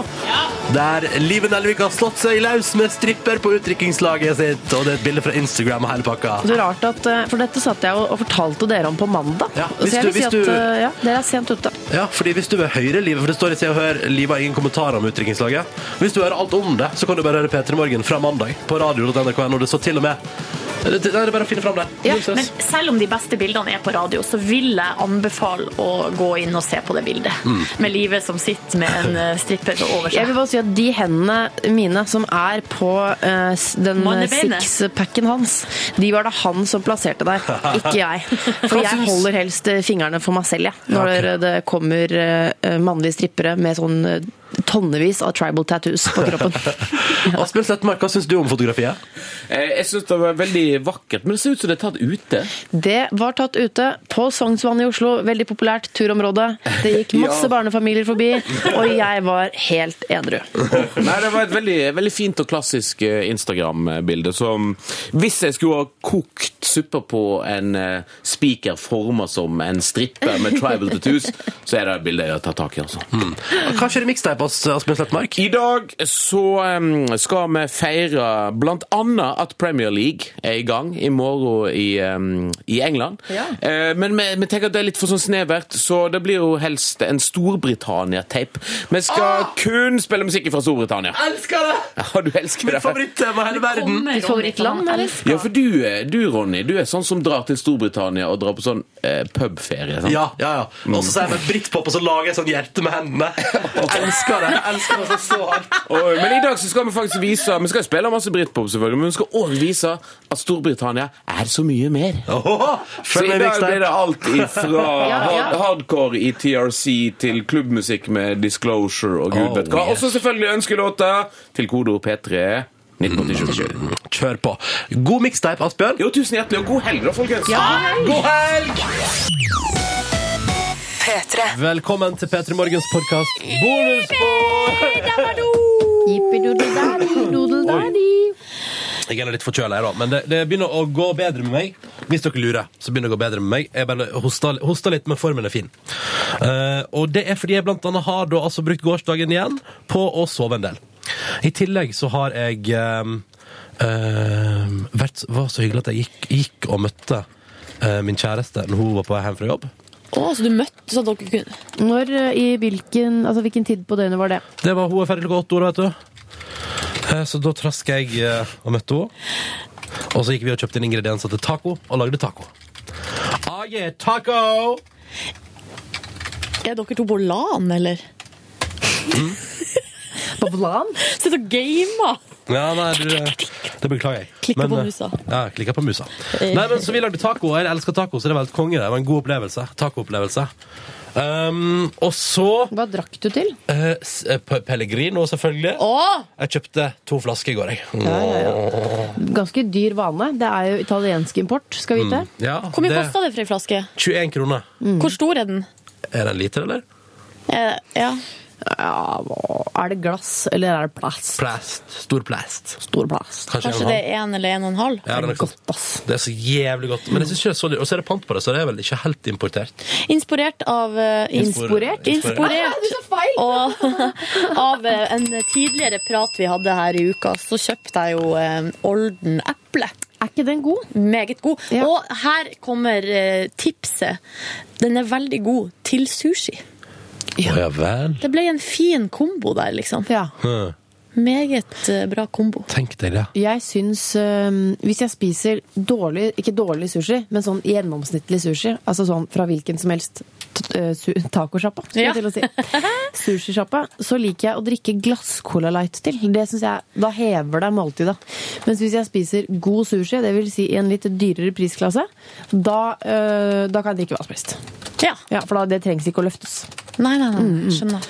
Der Live Nelvik har slått seg løs med stripper på utdrikningslaget sitt. Og det er et bilde fra Instagram og hele pakka. Det er rart at, eh, For dette satt jeg og fortalte dere om på mandag. Ja, så jeg du- vil si hvis at du- eh, ja, dere er sent ute. Ja, fordi hvis du vil høre livet, for det står i Se og Hør Livet har ingen kommentarer om utdrikningslaget. Hvis du hører alt om det, så kan du bare høre P3 Morgen fra mandag på radio.nrk.no. Det står til og med Det det er bare å finne fram der. Ja, men selv om de beste bildene er på radio, så vil jeg anbefale å gå inn og se på det bildet. Med livet som sitter med en eh, stripper over Jeg vil bare si at De hendene mine som er på uh, den sixpacken hans, de var det han som plasserte der, ikke jeg. For jeg holder helst eh, fingrene for meg selv jeg, når okay. det kommer uh, mannlige strippere med sånn eh, tonnevis av tribal tattoos på kroppen. Asbjørn Slettmark, hva syns du om fotografiet? Eh, Jeg syns det var veldig vakkert, men det ser ut som det er tatt ute. Det var tatt ute på Sognsvannet i Oslo, veldig populært turområde. Det gikk masse Ja. barnefamilier forbi, og jeg var helt edru. Nei, Det var et veldig, veldig fint og klassisk eh, Instagram-bilde. som Hvis jeg skulle ha kokt suppe på en eh, spiker forma som en strippe med tribal tattoos, så er det et bilde jeg har tatt tak i. altså. Hva skjer i mixtape, As- Asbjørn Slettmark? I dag så skal vi feire blant annet at Premier League er i gang i morgen i, i England. Eh, men vi, vi tenker at det er litt for sånn snevert, så det blir jo helst en Storbritannia-tape. Vi skal kun spille musikk fra Storbritannia. Elsker det! Ja, du elsker det. Favorittema i hele verden. Mitt favorittland, Ronny, eller? Ja, for du, eh, du, Ronny, du er sånn som drar til Storbritannia og drar på sånn eh, pubferie. sant? Ja, ja, ja. Og så sier jeg med britpop, og så lager jeg sånn hjerte med hendene. Elsker det. Elsker det så, hardt. Og, men i dag så skal vi faktisk vise Vi skal spille masse britpop, selvfølgelig, men vi skal òg vise at Storbritannia er så mye mer. Oho, Så i dag blir det alt ifra hard, hardcore i TRC til klubbmusikk med Disclosure og gud Oh, vet hva. yes. Og så selvfølgelig ønskelåter til kodeord P3 1987. Kjør på. God mixtape, Asbjørn. Jo, tusen hjertelig, og god helg da, folkens. God helg! Velkommen til P3 Morgens podkast Bonusbord! Jeg er litt forkjøla, jeg, da. Men det, det begynner å gå bedre med meg. Hvis dere lurer, så begynner det å gå bedre med meg. Jeg bare hoster, hoster litt, men formen er fin. Uh, og det er fordi jeg blant annet har da altså brukt gårsdagen igjen på å sove en del. I tillegg så har jeg eh, uh, vært var så hyggelig at jeg gikk, gikk og møtte uh, min kjæreste når hun var på vei hjem fra jobb. Å, så du møtte så dere kunne Når, eh, i hvilken, altså, hvilken tid på døgnet var det? Det var Hun er ferdig klokka åtte år, vet du. Eh, Så da traska jeg eh, og møtte henne. Og så gikk vi og kjøpte inn ingredienser til taco, og lagde taco. Beklager. Taco! Er dere to på LAN, eller? På LAN? Sitter og gamer. Ja, nei, du, det beklager jeg. Klikker på eh, musa. Ja, klikker på musa. Nei, men Så vi lagde taco. Jeg elsker taco, så det var helt konge. Det var en god opplevelse. Tacoopplevelse. Um, og så Hva drakk du til? Uh, eh, Pellegrino, selvfølgelig. Åh! Jeg kjøpte to flasker i går, jeg. Ja, ja, Ganske dyr vane. Det er jo italiensk import, skal vite. Ja, Hvor mye det- kosta det for ei flaske? 21 kroner. Hvor stor er den? Er den liter, eller? Eh, ja. Ja, er det glass, eller er det plast? Plast. Stor plast. Stor plast. Kanskje, Kanskje en det er en eller en og en halv? Ja, det, er godt, det er så jævlig godt. Men jeg synes ikke det er så dyrt. Og så er det pant på det, så det er vel ikke helt importert. Inspirert av uh, Inspirert? Inspirert og, av uh, en tidligere prat vi hadde her i uka, så kjøpte jeg jo uh, Olden eple. Er ikke den god? Meget god. Og her kommer tipset. Den er veldig god til sushi. Å ja vel. Det ble en fin kombo der, liksom. Hm. Meget eh, bra kombo. Tenk deg det. Jeg syns øhm, Hvis jeg spiser dårlig, ikke dårlig sushi, men sånn gjennomsnittlig sushi, altså sånn fra hvilken som helst tacosjappa, skulle Ja. jeg til å si, sushisjappa, så liker jeg å drikke glass-Cola Light til. Det synes jeg, Da hever det måltidet. Mens hvis jeg spiser god sushi, det vil si i en litt dyrere prisklasse, da, øh, da kan jeg drikke hva som helst. Ja. For da, det trengs ikke å løftes. Nei, nei, nei. Mm, mm. Skjønner.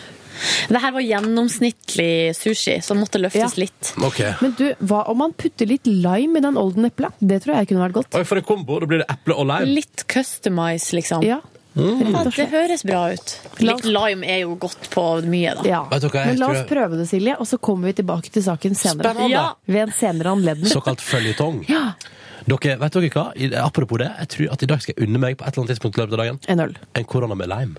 Det her var gjennomsnittlig sushi, som måtte løftes litt. Men du, hva om man putter litt lime i den Olden epla? Det tror jeg kunne vært godt. Oi, for en kombo. Da blir det eple og lime. Litt customize, liksom. Ja. Mm. Ja, det høres bra ut. Litt lime er jo godt på mye, da. Ja. Vet du Men la oss jeg- prøve det, Silje, og så kommer vi tilbake til saken senere. Ja. Ved en senere anledning. Såkalt føljetong. Ja. Dere, vet dere hva? Apropos det, jeg tror at i dag skal jeg unne meg på et eller annet tidspunkt i løpet av dagen En øl. en korona med lime.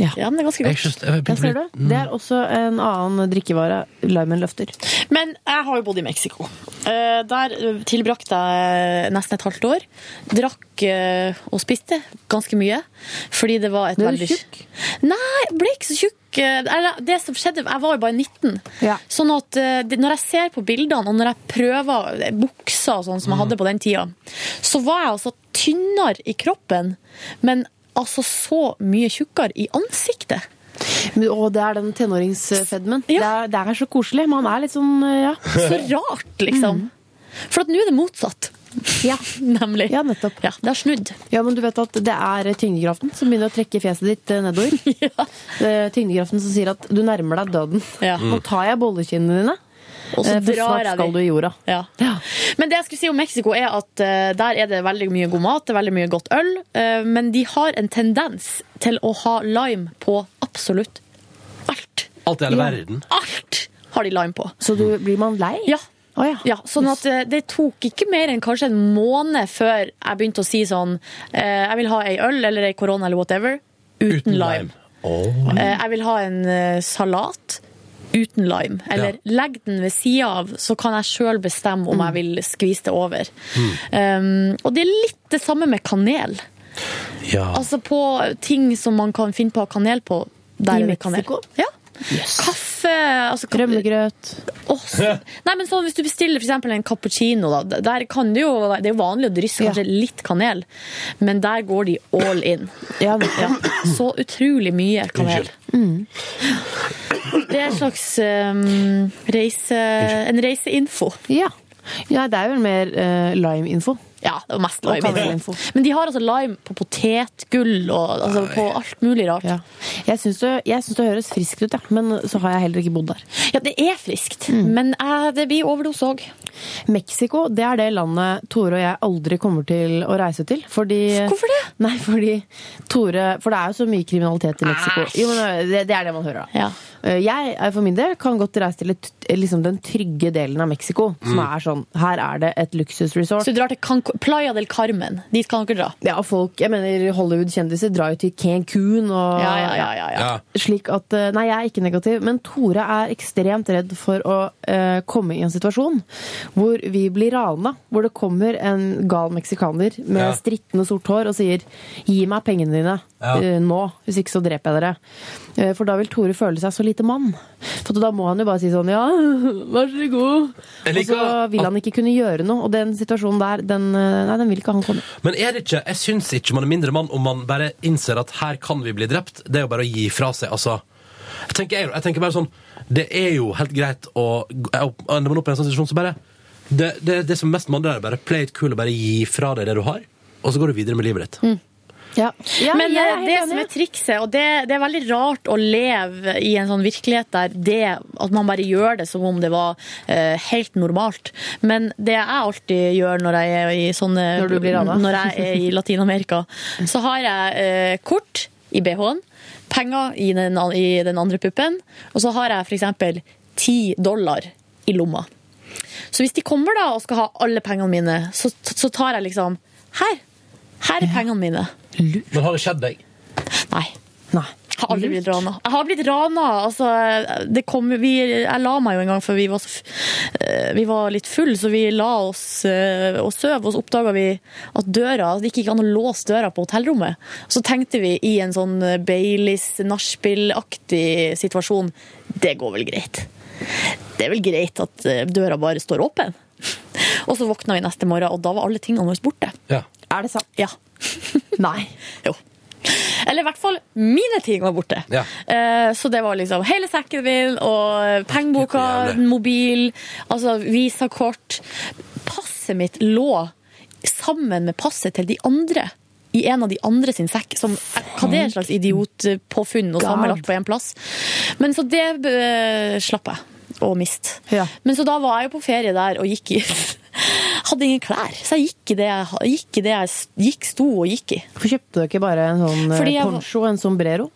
Ja. men det er ganske godt. Just, ser du. Det er også en annen drikkevare limen løfter. Men jeg har jo bodd i Mexico. Eh, Der tilbrakte jeg nesten et halvt år. Drakk eh, og spiste ganske mye. Fordi det var et Ble du veldig tjukk? Nei, jeg ble ikke så tjukk. Eh, det som skjedde, Jeg var jo bare 19. Sånn at Når jeg ser på bildene, og når jeg prøver bukser og sånn som jeg hadde på den tida, så var jeg altså tynnere i kroppen, men altså så mye tjukkere i ansiktet. Og det er den tenåringsfedmen. Det, er, det er så koselig. Man er litt sånn, ja. Så rart, liksom. For at nå er det motsatt. Ja. Nemlig. Ja, nettopp. Ja, det har snudd. Ja, men du vet at det er tyngdekraften som begynner å trekke fjeset ditt eh, nedover. Det er tyngdekraften som sier at du nærmer deg døden. Ja. Nå tar jeg bollekinnene dine, Og så eh, drar jeg skal du i jorda. Ja. Men det jeg skulle si om Mexico er at uh, der er det veldig mye god mat, det er veldig mye godt øl, uh, men de har en tendens til å ha lime på absolutt alt. Alt i hele verden. Alt har de lime på. Så du, blir man lei? Ja. Oh, ja. Ja, sånn at Det tok ikke mer enn kanskje en måned før jeg begynte å si sånn eh, Jeg vil ha ei øl eller ei korona eller whatever uten, lime. Åh. Eh, jeg vil ha en salat uten lime. Eller legg den ved sida av, så kan jeg sjøl bestemme om jeg vil skvise det over. Um, og det er litt det samme med kanel. Ja. Altså på ting som man kan finne på å ha kanel på. Der I det kanel. Mexico? Ja. Kaffe altså, Rømmegrøt. Nei, men sånn, Hvis du bestiller eksempel en cappuccino, da, der kan det jo, det er jo vanlig å drysse kanskje litt kanel, men der går de all in. Ja, Så utrolig mye kanel. Mm. Det er en slags um, reise, en reiseinfo. Ja. ja, det er vel mer uh, lime-info. Ja, det var mest lime. Men de har altså lime på potetgull og altså, på alt mulig rart. Ja. Jeg syns det, det høres friskt ut, ja. men så har jeg heller ikke bodd der. Ja, det er friskt, Mm. men eh, det blir overdose òg. Mexico det er det landet Tore og jeg aldri kommer til å reise til. Fordi, Hvorfor det? Nei, fordi Tore For det er jo så mye kriminalitet i Mexico. Jo, men det, det er det man hører, da. Ja. Eh, Jeg er for min del kan godt reise til et, liksom den trygge delen av Mexico. Som Mm. er sånn Her er det et luksusresort. Så du drar til Cancun, Playa del Carmen. Dit kan dere dra. Ja, folk, jeg mener Hollywood-kjendiser drar jo til Cancún og Ja, ja, ja, ja, ja. Slik at eh, Nei, jeg er ikke negativ, men Tore er ekstremt redd for å uh, komme i en situasjon hvor vi blir rana. Hvor det kommer en gal meksikaner med Ja. strittende sort hår og sier 'gi meg pengene dine Ja. eh, nå, hvis ikke så dreper jeg dere'. Uh, for da vil Tore føle seg så lite mann. For da må han jo bare si sånn ja, vær så god. Og så vil han ikke kunne gjøre noe. Og den situasjonen der, den, eh, nei, den vil ikke han komme. Men er det ikke, jeg syns ikke man er mindre mann om man bare innser at her kan vi bli drept. Det er jo bare å gi fra seg. altså. Jeg tenker, jeg, tenker bare sånn, Det er jo helt greit å Ender man opp i en sånn situasjon, så bare Det, det, det som mest mann er bare play it cool og bare gi fra deg det du har, og så går du videre med livet ditt. Ja. Ja, Men er eh, det som er trikset, og det, det er veldig rart å leve i en sånn virkelighet der det, at man bare gjør det som om det var uh, helt normalt. Men det jeg alltid gjør når jeg er i sånne Når. Når jeg er i Latin-Amerika, så har jeg uh, kort i BH-en, penger i den, i den andre puppen, og så har jeg f.eks. 10 dollar i lomma. Så hvis de kommer da og skal ha alle pengene mine, så, så tar jeg liksom Her! Her er pengene mine. Men har det skjedd deg? Nei. Nei. Jeg har aldri blitt rana. Jeg har blitt rana. Altså, det kom, vi, jeg la meg jo en gang før vi var, så, eh, vi var litt full, så vi la oss eh, og søv, og så oppdaga vi at døra Det gikk ikke an å låse døra på hotellrommet. Så tenkte vi i en sånn Baileys nachspiel-aktig situasjon Det går vel greit. Det er vel greit at eh, døra bare står åpen. Og så våkna vi neste morgen, og da var alle tingene våre borte. Ja. Er det sant? Ja. Nei. Jo. Eller i hvert fall mine ting var borte. Ja. Eh, Så det var liksom hele sekken min og pengeboka, mobil, altså visakort. Passet mitt lå sammen med passet til de andre. I en av de andre sin sekk. Som, hva det er en slags idiotpåfunn og sammenlagt på én plass. Men så det eh, slapp jeg å miste. Ja. Men så da var jeg jo på ferie der og gikk i Hadde ingen klær, så jeg gikk i det jeg, gikk i det jeg gikk, sto og gikk i. Hvorfor kjøpte du ikke bare en sånn eh, jeg poncho, en sombrero?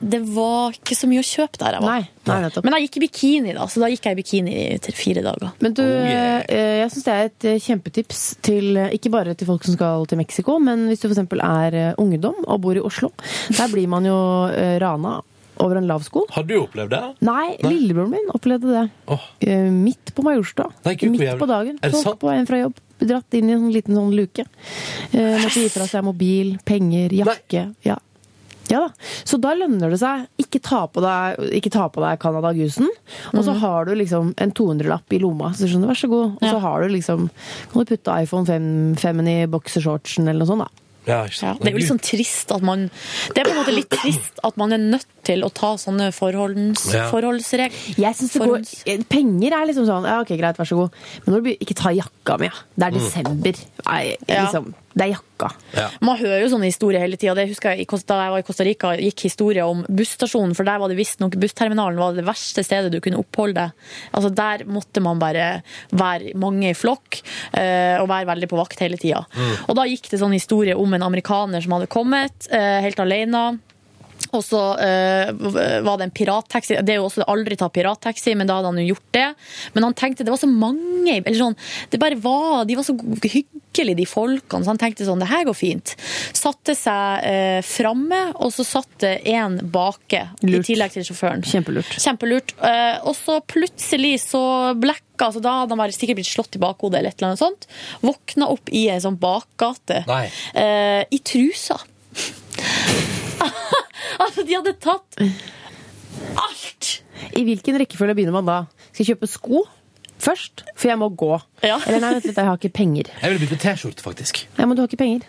Det var ikke så mye å kjøpe der jeg var. Nei, nei, nettopp. Men jeg gikk i bikini, da, så da gikk jeg i bikini i fire dager. Men du, yeah. eh, jeg syns det er et eh, kjempetips til ikke bare til folk som skal til Mexico, men hvis du f.eks. er ungdom og bor i Oslo. Der blir man jo rana over en lav sko. Har du opplevd det? Nei, lillebroren min opplevde det. Eh, Midt på Majorstua. Nei, Midt på dagen. Er det Tok sant? på en fra jobb. Dratt inn i en sånn liten sånn luke. Eh, måtte gi fra seg mobil, penger, jakke. Ja. ja da. Så da lønner det seg. Ikke ta på deg, ikke ta på deg Canada-gusen. Og så har du liksom en 200-lapp i lomma. Så skjønner du, vær så god. Og Ja. så har du liksom Kan du putte iPhone 5, 5 i boksershortsen eller noe sånt, da. Ja, ikke Ja, det er jo litt sånn trist at man Det er på en måte litt trist at man er nødt til å ta sånne forholds, Ja. forholdsregler. Jeg synes det går, Penger er liksom sånn Ja, ok, greit, vær så god. Men når du blir- ikke ta jakka mi, ja. Det er desember. Nei, Ja. Det er jakka. Ja. Man hører jo sånne historier hele tida. Det husker jeg i Costa- da jeg var i Costa Rica, gikk historier om busstasjonen, for der var det visstnok bussterminalen var det verste stedet du kunne oppholde deg. Altså Der måtte man bare være mange i flokk eh, og være veldig på vakt hele tida. Og da gikk det sånn historie om en amerikaner som hadde kommet eh, helt alene. Og så eh, var det en pirattaxi. Det er jo også aldri ta pirattaxi, men da hadde han jo gjort det. Men han tenkte det var så mange eller sånn, det bare var, De var så hyggelige, de folkene, så han tenkte sånn Det her går fint. Satte seg eh, framme, og så satt det en bake, Lurt. i tillegg til sjåføren. Kjempelurt. Kjempelurt. Uh, og så plutselig så blekka, så da hadde han sikkert blitt slått i bakhodet eller et eller annet sånt. Våkna opp i ei sånn bakgate. Nei. Eh, I trusa. altså, de hadde tatt alt! I hvilken rekkefølge begynner man da? Skal jeg kjøpe sko først? For jeg må gå. Ja. Eller nei, vent litt, jeg har ikke penger. Jeg ville begynt med T-skjorte, faktisk. Ja, men du har ikke penger.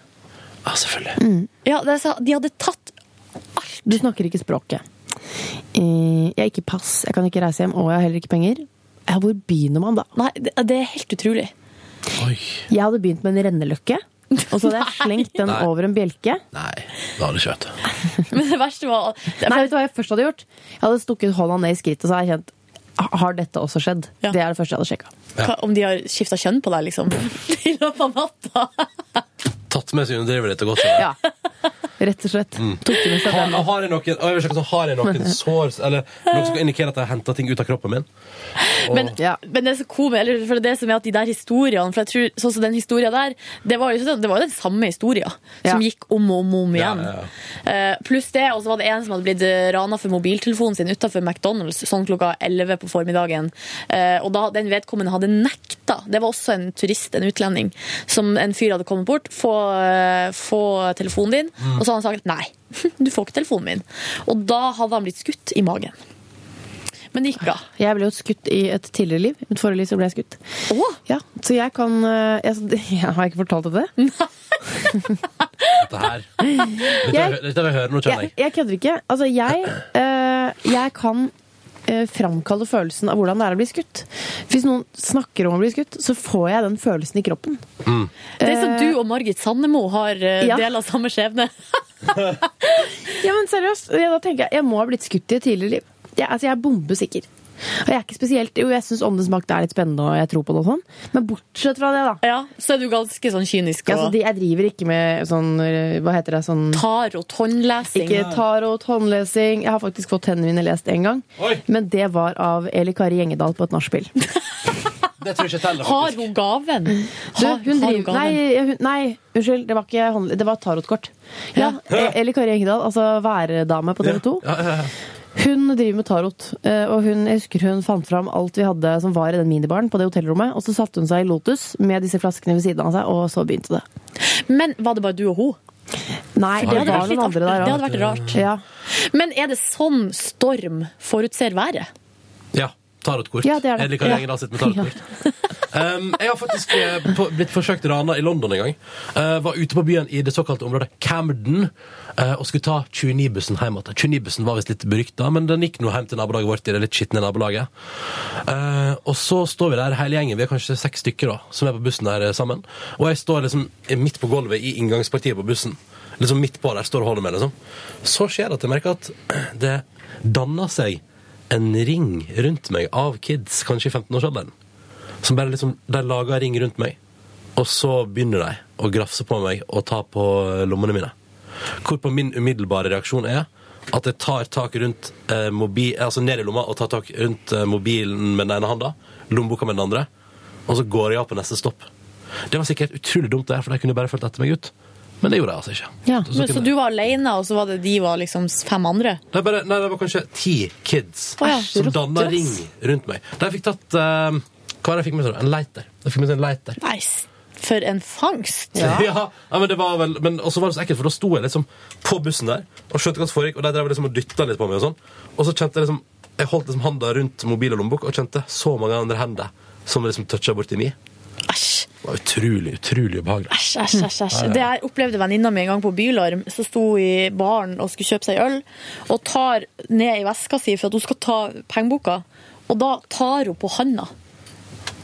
Ja, selvfølgelig. Ja, det er de hadde tatt alt. Du snakker ikke språket. Eh, Jeg har ikke pass, jeg kan ikke reise hjem, og jeg har heller ikke penger. Ja, hvor begynner man da? Nei, det, det er helt utrolig. Oi. Jeg hadde begynt med en renneløkke. Og så hadde jeg slengt den Nei. over en bjelke. Nei, det hadde ikke vært. Men det verste var Nei, vet du hva jeg først hadde gjort? Jeg hadde stukket hånda ned i skrittet, og så hadde jeg kjent Har dette også skjedd? Ja. Det er det første jeg hadde sjekka. Ja. om de har skifta kjønn på deg, liksom. I løpet av natta. Tatt med seg godt sånn. Ja. Rett og slett. Tok det med seg Har, den. har jeg noen, å, jeg sjekke, har jeg noen sår Eller noe som kan indikere at jeg har henta ting ut av kroppen min? Og, Men, Ja. men det er så komisk, eller for det som er at de der historiene For jeg tror, sånn som den historien der Det var jo, det var jo den samme historien Ja. Som gikk om og om, om Ja, igjen ja, uh, Pluss det, og så var det en som hadde blitt rana for mobiltelefonen sin Utenfor McDonalds, sånn klokka 11 på formiddagen Uh, Og da den vedkommende hadde nekta Det var også en turist, en utlending Som en fyr hadde kommet bort Få, få telefonen din Og så hadde han sagt, nei, du får ikke telefonen min Og da hadde han blitt skutt i magen Men det gikk bra. Jeg ble jo skutt i et tidligere liv. I mitt forrige liv så ble jeg skutt. Ja, så jeg kan eh, jeg, jeg Har jeg ikke fortalt deg det? Dette her Dette, Jeg- dette vil jeg høre nå, kjenner Jeg, jeg. kødder ikke. Altså, jeg, eh, jeg kan eh, framkalle følelsen av hvordan det er å bli skutt. Hvis noen snakker om å bli skutt, så får jeg den følelsen i kroppen. Det er som du og Margit Sandemo har eh, Ja. del av samme skjebne. Ja, men seriøst. Ja, da tenker jeg jeg må ha blitt skutt i et tidligere liv. Jeg, altså, jeg er bombesikker. Og jeg er ikke spesielt Jo, jeg syns Åndenes makt er litt spennende, og jeg tror på det og sånn, men bortsett fra det, da. Ja, så er du ganske sånn kynisk. Ja, så de, jeg driver ikke med sånn eh, Hva heter det? Sånn tarot, håndlesing. Ikke tarot, håndlesing. Jeg har faktisk fått tennene mine lest én gang. Men det var av Eli Kari Gjengedal på et nachspiel. Det tror jeg ikke teller, Har hun gaven? Du, hun har driver, gaven? nei, hun, nei, unnskyld. Det var ikke håndle- Det var tarotkort. Ja, ja. Eli Kari Gjengedal, altså værdame på TV 2. Ja, ja, ja. Hun driver med tarot, eh, og hun, jeg husker hun fant fram alt vi hadde som var i den minibaren på det hotellrommet, og så satte hun seg i Lotus med disse flaskene ved siden av seg, og så begynte det. Men var det bare du og hun? Nei, Det det, hadde var vært andre der. Det hadde vært rart. Ja. Men er det sånn storm forutser været? Ja. Tarotkort. Ja, det er det. Jeg liker Ja. Gjengedal sitt med tarotkort. Um, jeg har faktisk eh, på, blitt forsøkt rana i London en gang. Eh, var ute på byen i det såkalte området Camden eh, og skulle ta 29-bussen hjem igjen. 29-bussen var visst litt berykta, men den gikk nå hjem til nabolaget vårt i det litt skitne nabolaget. Eh, og så står vi der hele gjengen, vi er kanskje seks stykker da, som er på bussen der eh, sammen. Og jeg står liksom midt på gulvet i inngangspartiet på bussen. Liksom midt på der, står og holder med, liksom. Så skjer det at jeg merker at det danner seg en ring rundt meg av kids, kanskje i 15-årsalderen. Som bare liksom, De lager ring rundt meg, og så begynner de å grafse på meg og ta på lommene mine. Hvorpå min umiddelbare reaksjon er at jeg tar tak rundt eh, mobil, altså ned i lomma og tar tak rundt eh, mobilen med den ene handa, lommeboka med den andre, og så går jeg av på neste stopp. Det var sikkert utrolig dumt, det, for de kunne bare fulgt etter meg ut. Men det gjorde jeg altså ikke. Men, kunne- så du var alene, og så var det de var liksom fem andre? Nei, bare, nei, det var kanskje ti kids oh, ja, som danna ring rundt meg. De fikk tatt eh, Hva var det jeg fikk med seg? En lighter. Jeg fikk med en lighter. Nice. for en fangst! Ja. ja, men det var vel Men også var det så ekkelt, for da sto jeg liksom på bussen der og skjønte hva som foregikk, og de drev liksom og dytta litt på meg og sånn. Og så kjente jeg liksom Jeg holdt liksom handa rundt mobil og lommebok og kjente så mange andre hender som liksom toucha borti mi. Æsj. Det var utrolig, utrolig ubehagelig. Æsj, æsj, æsj. æsj. Det jeg opplevde venninna mi en gang på Bylarm, så sto i baren og skulle kjøpe seg øl, og tar ned i veska si for at hun skal ta pengeboka, og da tar hun på handa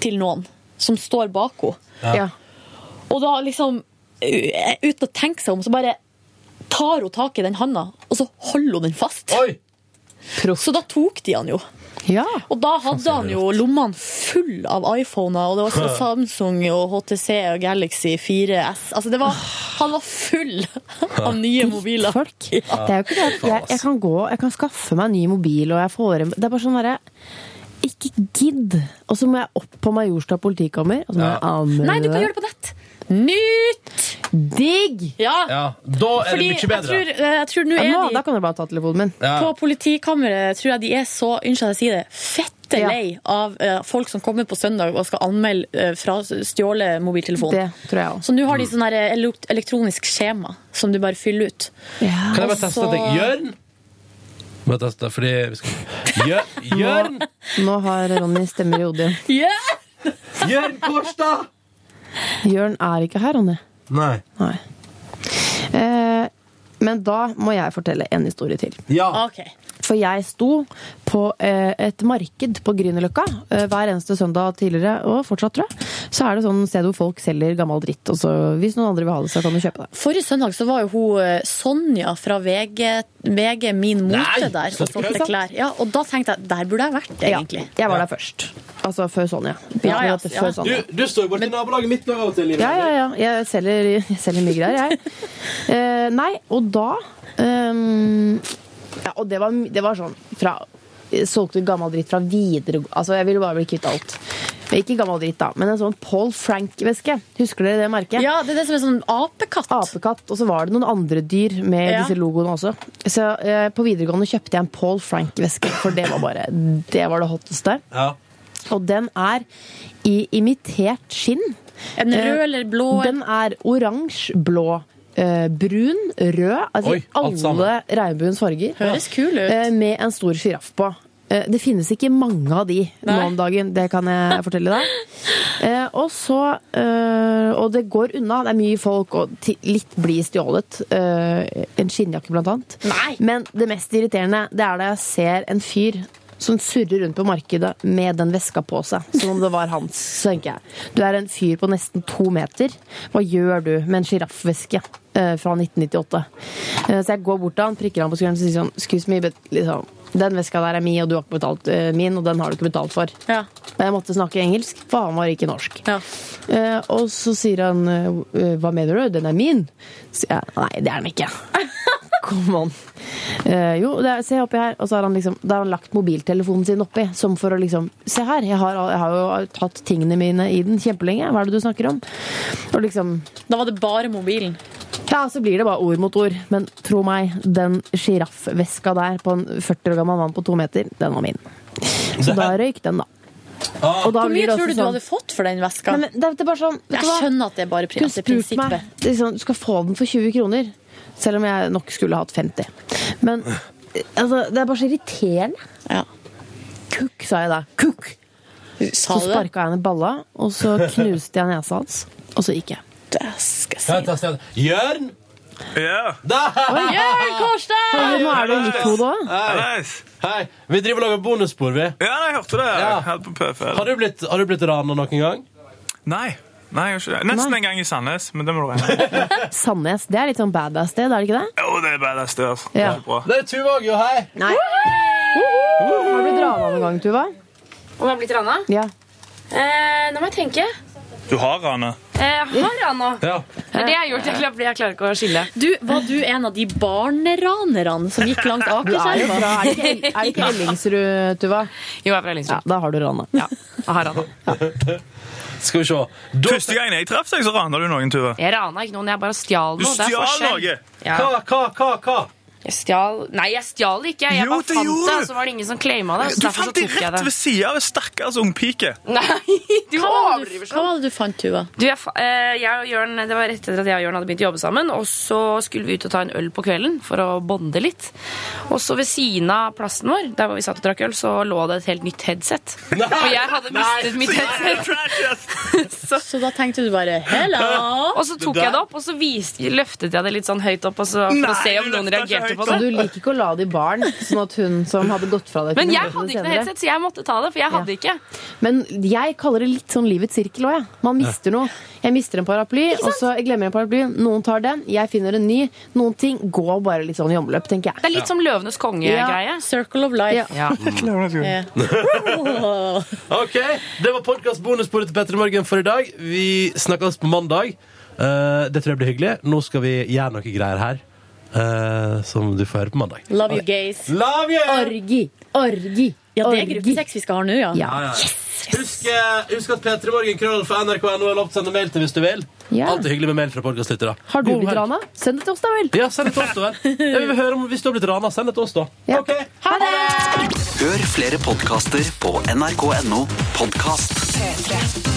til noen som står bak henne. Ja. Og da liksom, uten å tenke seg om, så bare tar hun tak i den handa, og så holder hun den fast. Så da tok de han jo. Ja. Og da hadde han jo lommene full av iPhoner, og det var sånn Samsung og HTC og Galaxy 4S. Altså det var, han var full av nye mobiler. Folk. Det er jo ikke det at jeg, jeg kan gå, jeg kan skaffe meg en ny mobil, og jeg får Det er bare sånn derre Ikke gidd! Og så må jeg opp på Majorstua politikammer, og så må jeg anmelde Nei, du kan gjøre det på nett. Nytt! Digg! Ja. Ja, da er Fordi det mye bedre. Jeg tror, eh, jeg tror nå Ja, er nå, de da kan du bare ta telefonen min. Ja. På politikammeret tror jeg de er så unnskyld at jeg sier det, fette Ja. lei av uh, folk som kommer på søndag og skal anmelde uh, fra stjålet mobiltelefon. Det tror jeg også. Så nå har de sånn her elektronisk skjema som du bare fyller ut. Kan jeg bare teste en ting? Jørn? Bare er fordi vi skal Jør, Jørn! Nå, nå har Ronny stemmer i hodet. igjen. Jørn Kårstad! Jørn er ikke her, Ronny. Nei. Nei. Eh, men da må jeg fortelle en historie til. Ja. Ok. For jeg sto på eh, et marked på Grünerløkka eh, hver eneste søndag tidligere, og fortsatt, tror jeg. Så er det sånn sted hvor folk selger gammel dritt. Og så hvis noen andre vil ha det, så kan du kjøpe det. Forrige søndag så var jo hun eh, Sonja fra VG, VG Min Mote Nei, der og så solgte klær. Ja, og da tenkte jeg der burde jeg vært, egentlig. Ja, jeg var der først. Altså før Sonja. Ja, ja, Før. Sonja. Du, du står jo borti nabolaget mitt nå av og til. Ja, ja, ja. Jeg selger, jeg selger mye greier, jeg. Eh, nei, og da ehm, Ja, og det var, det var sånn fra Solgte gammel dritt fra videregående Altså, jeg ville bare bli kvitt alt. Ikke gammel dritt, da, men en sånn Paul Frank-veske. Husker dere det merket? Ja, det er det som er sånn apekatt. Apekatt. Og så var det noen andre dyr med Ja. disse logoene også. Så eh, på videregående kjøpte jeg en Paul Frank-veske, for det var bare Det var det hotteste. Ja. Og den er i imitert skinn. En rød Eh, eller blå? Den er oransje, blå, eh, brun, rød. Altså Oi, alt alle regnbuens farger. Høres kul ut. Eh, med en stor sjiraff på. Eh, Det finnes ikke mange av de nå om dagen, det kan jeg fortelle deg. Eh, Og så eh, Og det går unna, det er mye folk, og ti- litt blir stjålet. Eh, En skinnjakke, blant annet. Men det mest irriterende, det er da jeg ser en fyr som surrer rundt på markedet med den veska på seg, som om det var hans. Så tenker jeg, du er en fyr på nesten to meter. Hva gjør du med en sjiraffveske eh, fra 1998? Eh, Så jeg går bort til han, prikker han på skulderen og sier sånn Excuse me, but liksom, den veska der er min, og du har ikke betalt eh, min, og den har du ikke betalt for. Og jeg måtte snakke engelsk, for han var ikke norsk. Eh, og så sier han Hva mener du? Den er min? Så jeg, Nei, det er den ikke. Come han. Eh, jo, det er, se oppi her. Og så har han liksom, da har han lagt mobiltelefonen sin oppi, som for å liksom Se her, jeg har, jeg har jo tatt tingene mine i den kjempelenge. Hva er det du snakker om? Og liksom Da var det bare mobilen? Ja, så blir det bare ord mot ord. Men tro meg, den sjiraffveska der på en 40 år gammel mann på to meter, den var min. Så da røyk den, da. Og da Hvor mye tror du du du sånn- hadde fått for den veska? Nei, men det, det er bare sånn, vet Jeg hva? skjønner at det er bare pri- Du at prinsippet. Det er sånn, du skal få den for 20 kroner. Selv om jeg nok skulle hatt 50. Men altså, det er bare så irriterende. Ja. Kukk, sa jeg da. Kukk! Så du sparka jeg henne i balla, og så knuste jeg nesa hans. Og så gikk jeg. Det skal jeg si. Jørn! Ja. Oi, Jørn Kårstad! Nå er det litt to da. Hei. Hei. Vi driver og lager bonusspor, vi. Ja, jeg hørte det. Ja. Helt på Har du blitt, har du blitt rana noen gang? Nei. Nei, jeg ikke det. Nesten Nei. en gang i Sandnes, men det må du regne. Sandnes, det er litt sånn badass sted, er det ikke det? Jo, det er badass sted. altså. Ja. Helt bra. Det er Tuva òg, jo. Hei. Nei. Har du blitt rana noen gang, Tuva? Om jeg har blitt rana? Ja. Eh, nå må jeg tenke. Du har rana? Eh, Jeg har rana. Ja. Det er det jeg har gjort. Jeg klarer, jeg klarer ikke å skille. Du, var du en av de barneranerne som gikk langt er Akerselva? fra Er det ikke, er ikke Ellingsrud, Tuva? Jo, jeg er fra Ellingsrud. Ja, da har du rana. Ja, jeg har rana. Skal vi se. Første gangen jeg traff deg, så rana du noen, Tuva. Jeg rana ikke noen, jeg bare stjal noe. Det er stjal noe? Ja. Hva, hva, hva? hva? Jeg stjal Nei, jeg stjal ikke. Jeg Jo, bare fant gjorde det, og så var det ingen som claima det. Så Du fant det rett det. ved sida av en stakkars ungpike. Nei, du Hva overdriver hva var det du fant, Tuva? Du, jeg, eh, jeg og Jørn, det var rett etter at jeg og Jørn hadde begynt å jobbe sammen. Og så skulle vi ut og ta en øl på kvelden for å bonde litt. Og så ved siden av plassen vår, der hvor vi satt og drakk øl, så lå det et helt nytt headset. Og jeg hadde mistet mitt headset. så, Så da tenkte du bare hello? og så tok jeg det opp, og så viste, løftet jeg det litt sånn høyt opp og så, for å se om noen reagerte Så det. du liker ikke å la det i baren, sånn at hun som hadde gått fra deg Men jeg hadde ikke noe headset, så jeg måtte ta det, for jeg hadde ikke. Men jeg kaller det litt sånn livets sirkel òg, jeg. Man mister noe. Jeg mister en paraply, og så jeg glemmer en paraply. Noen tar den, jeg finner en ny. Noen ting går bare litt sånn i omløp, tenker jeg. Det er litt som Løvenes konge-greie. Circle of life. Ja. Ja. OK, det var podkast-bonusbordet til Petter i Morgen for i dag. Vi snakkes på mandag. Uh, det tror jeg blir hyggelig. Nå skal vi gjøre noe greier her. Eh, som du får høre på mandag. Love you, gays. Love you! Orgi. Orgi. Ja, det er Orgi. gruppesex vi skal ha nå, ja. Ja. Ja. Husk, eh, husk at P3 Morgen krøll for NRK.no er lov til å sende mail til hvis du vil. Ja. Alltid hyggelig med mail fra podkastlyttere. Har du God blitt helg. rana? Send det til oss, da vel. Ja, send det til oss, da vel. Jeg vil høre om hvis du har blitt rana. Send det til oss, da. Ja. Ok. Ha det! Hør flere podkaster på nrk.no podkast. P3.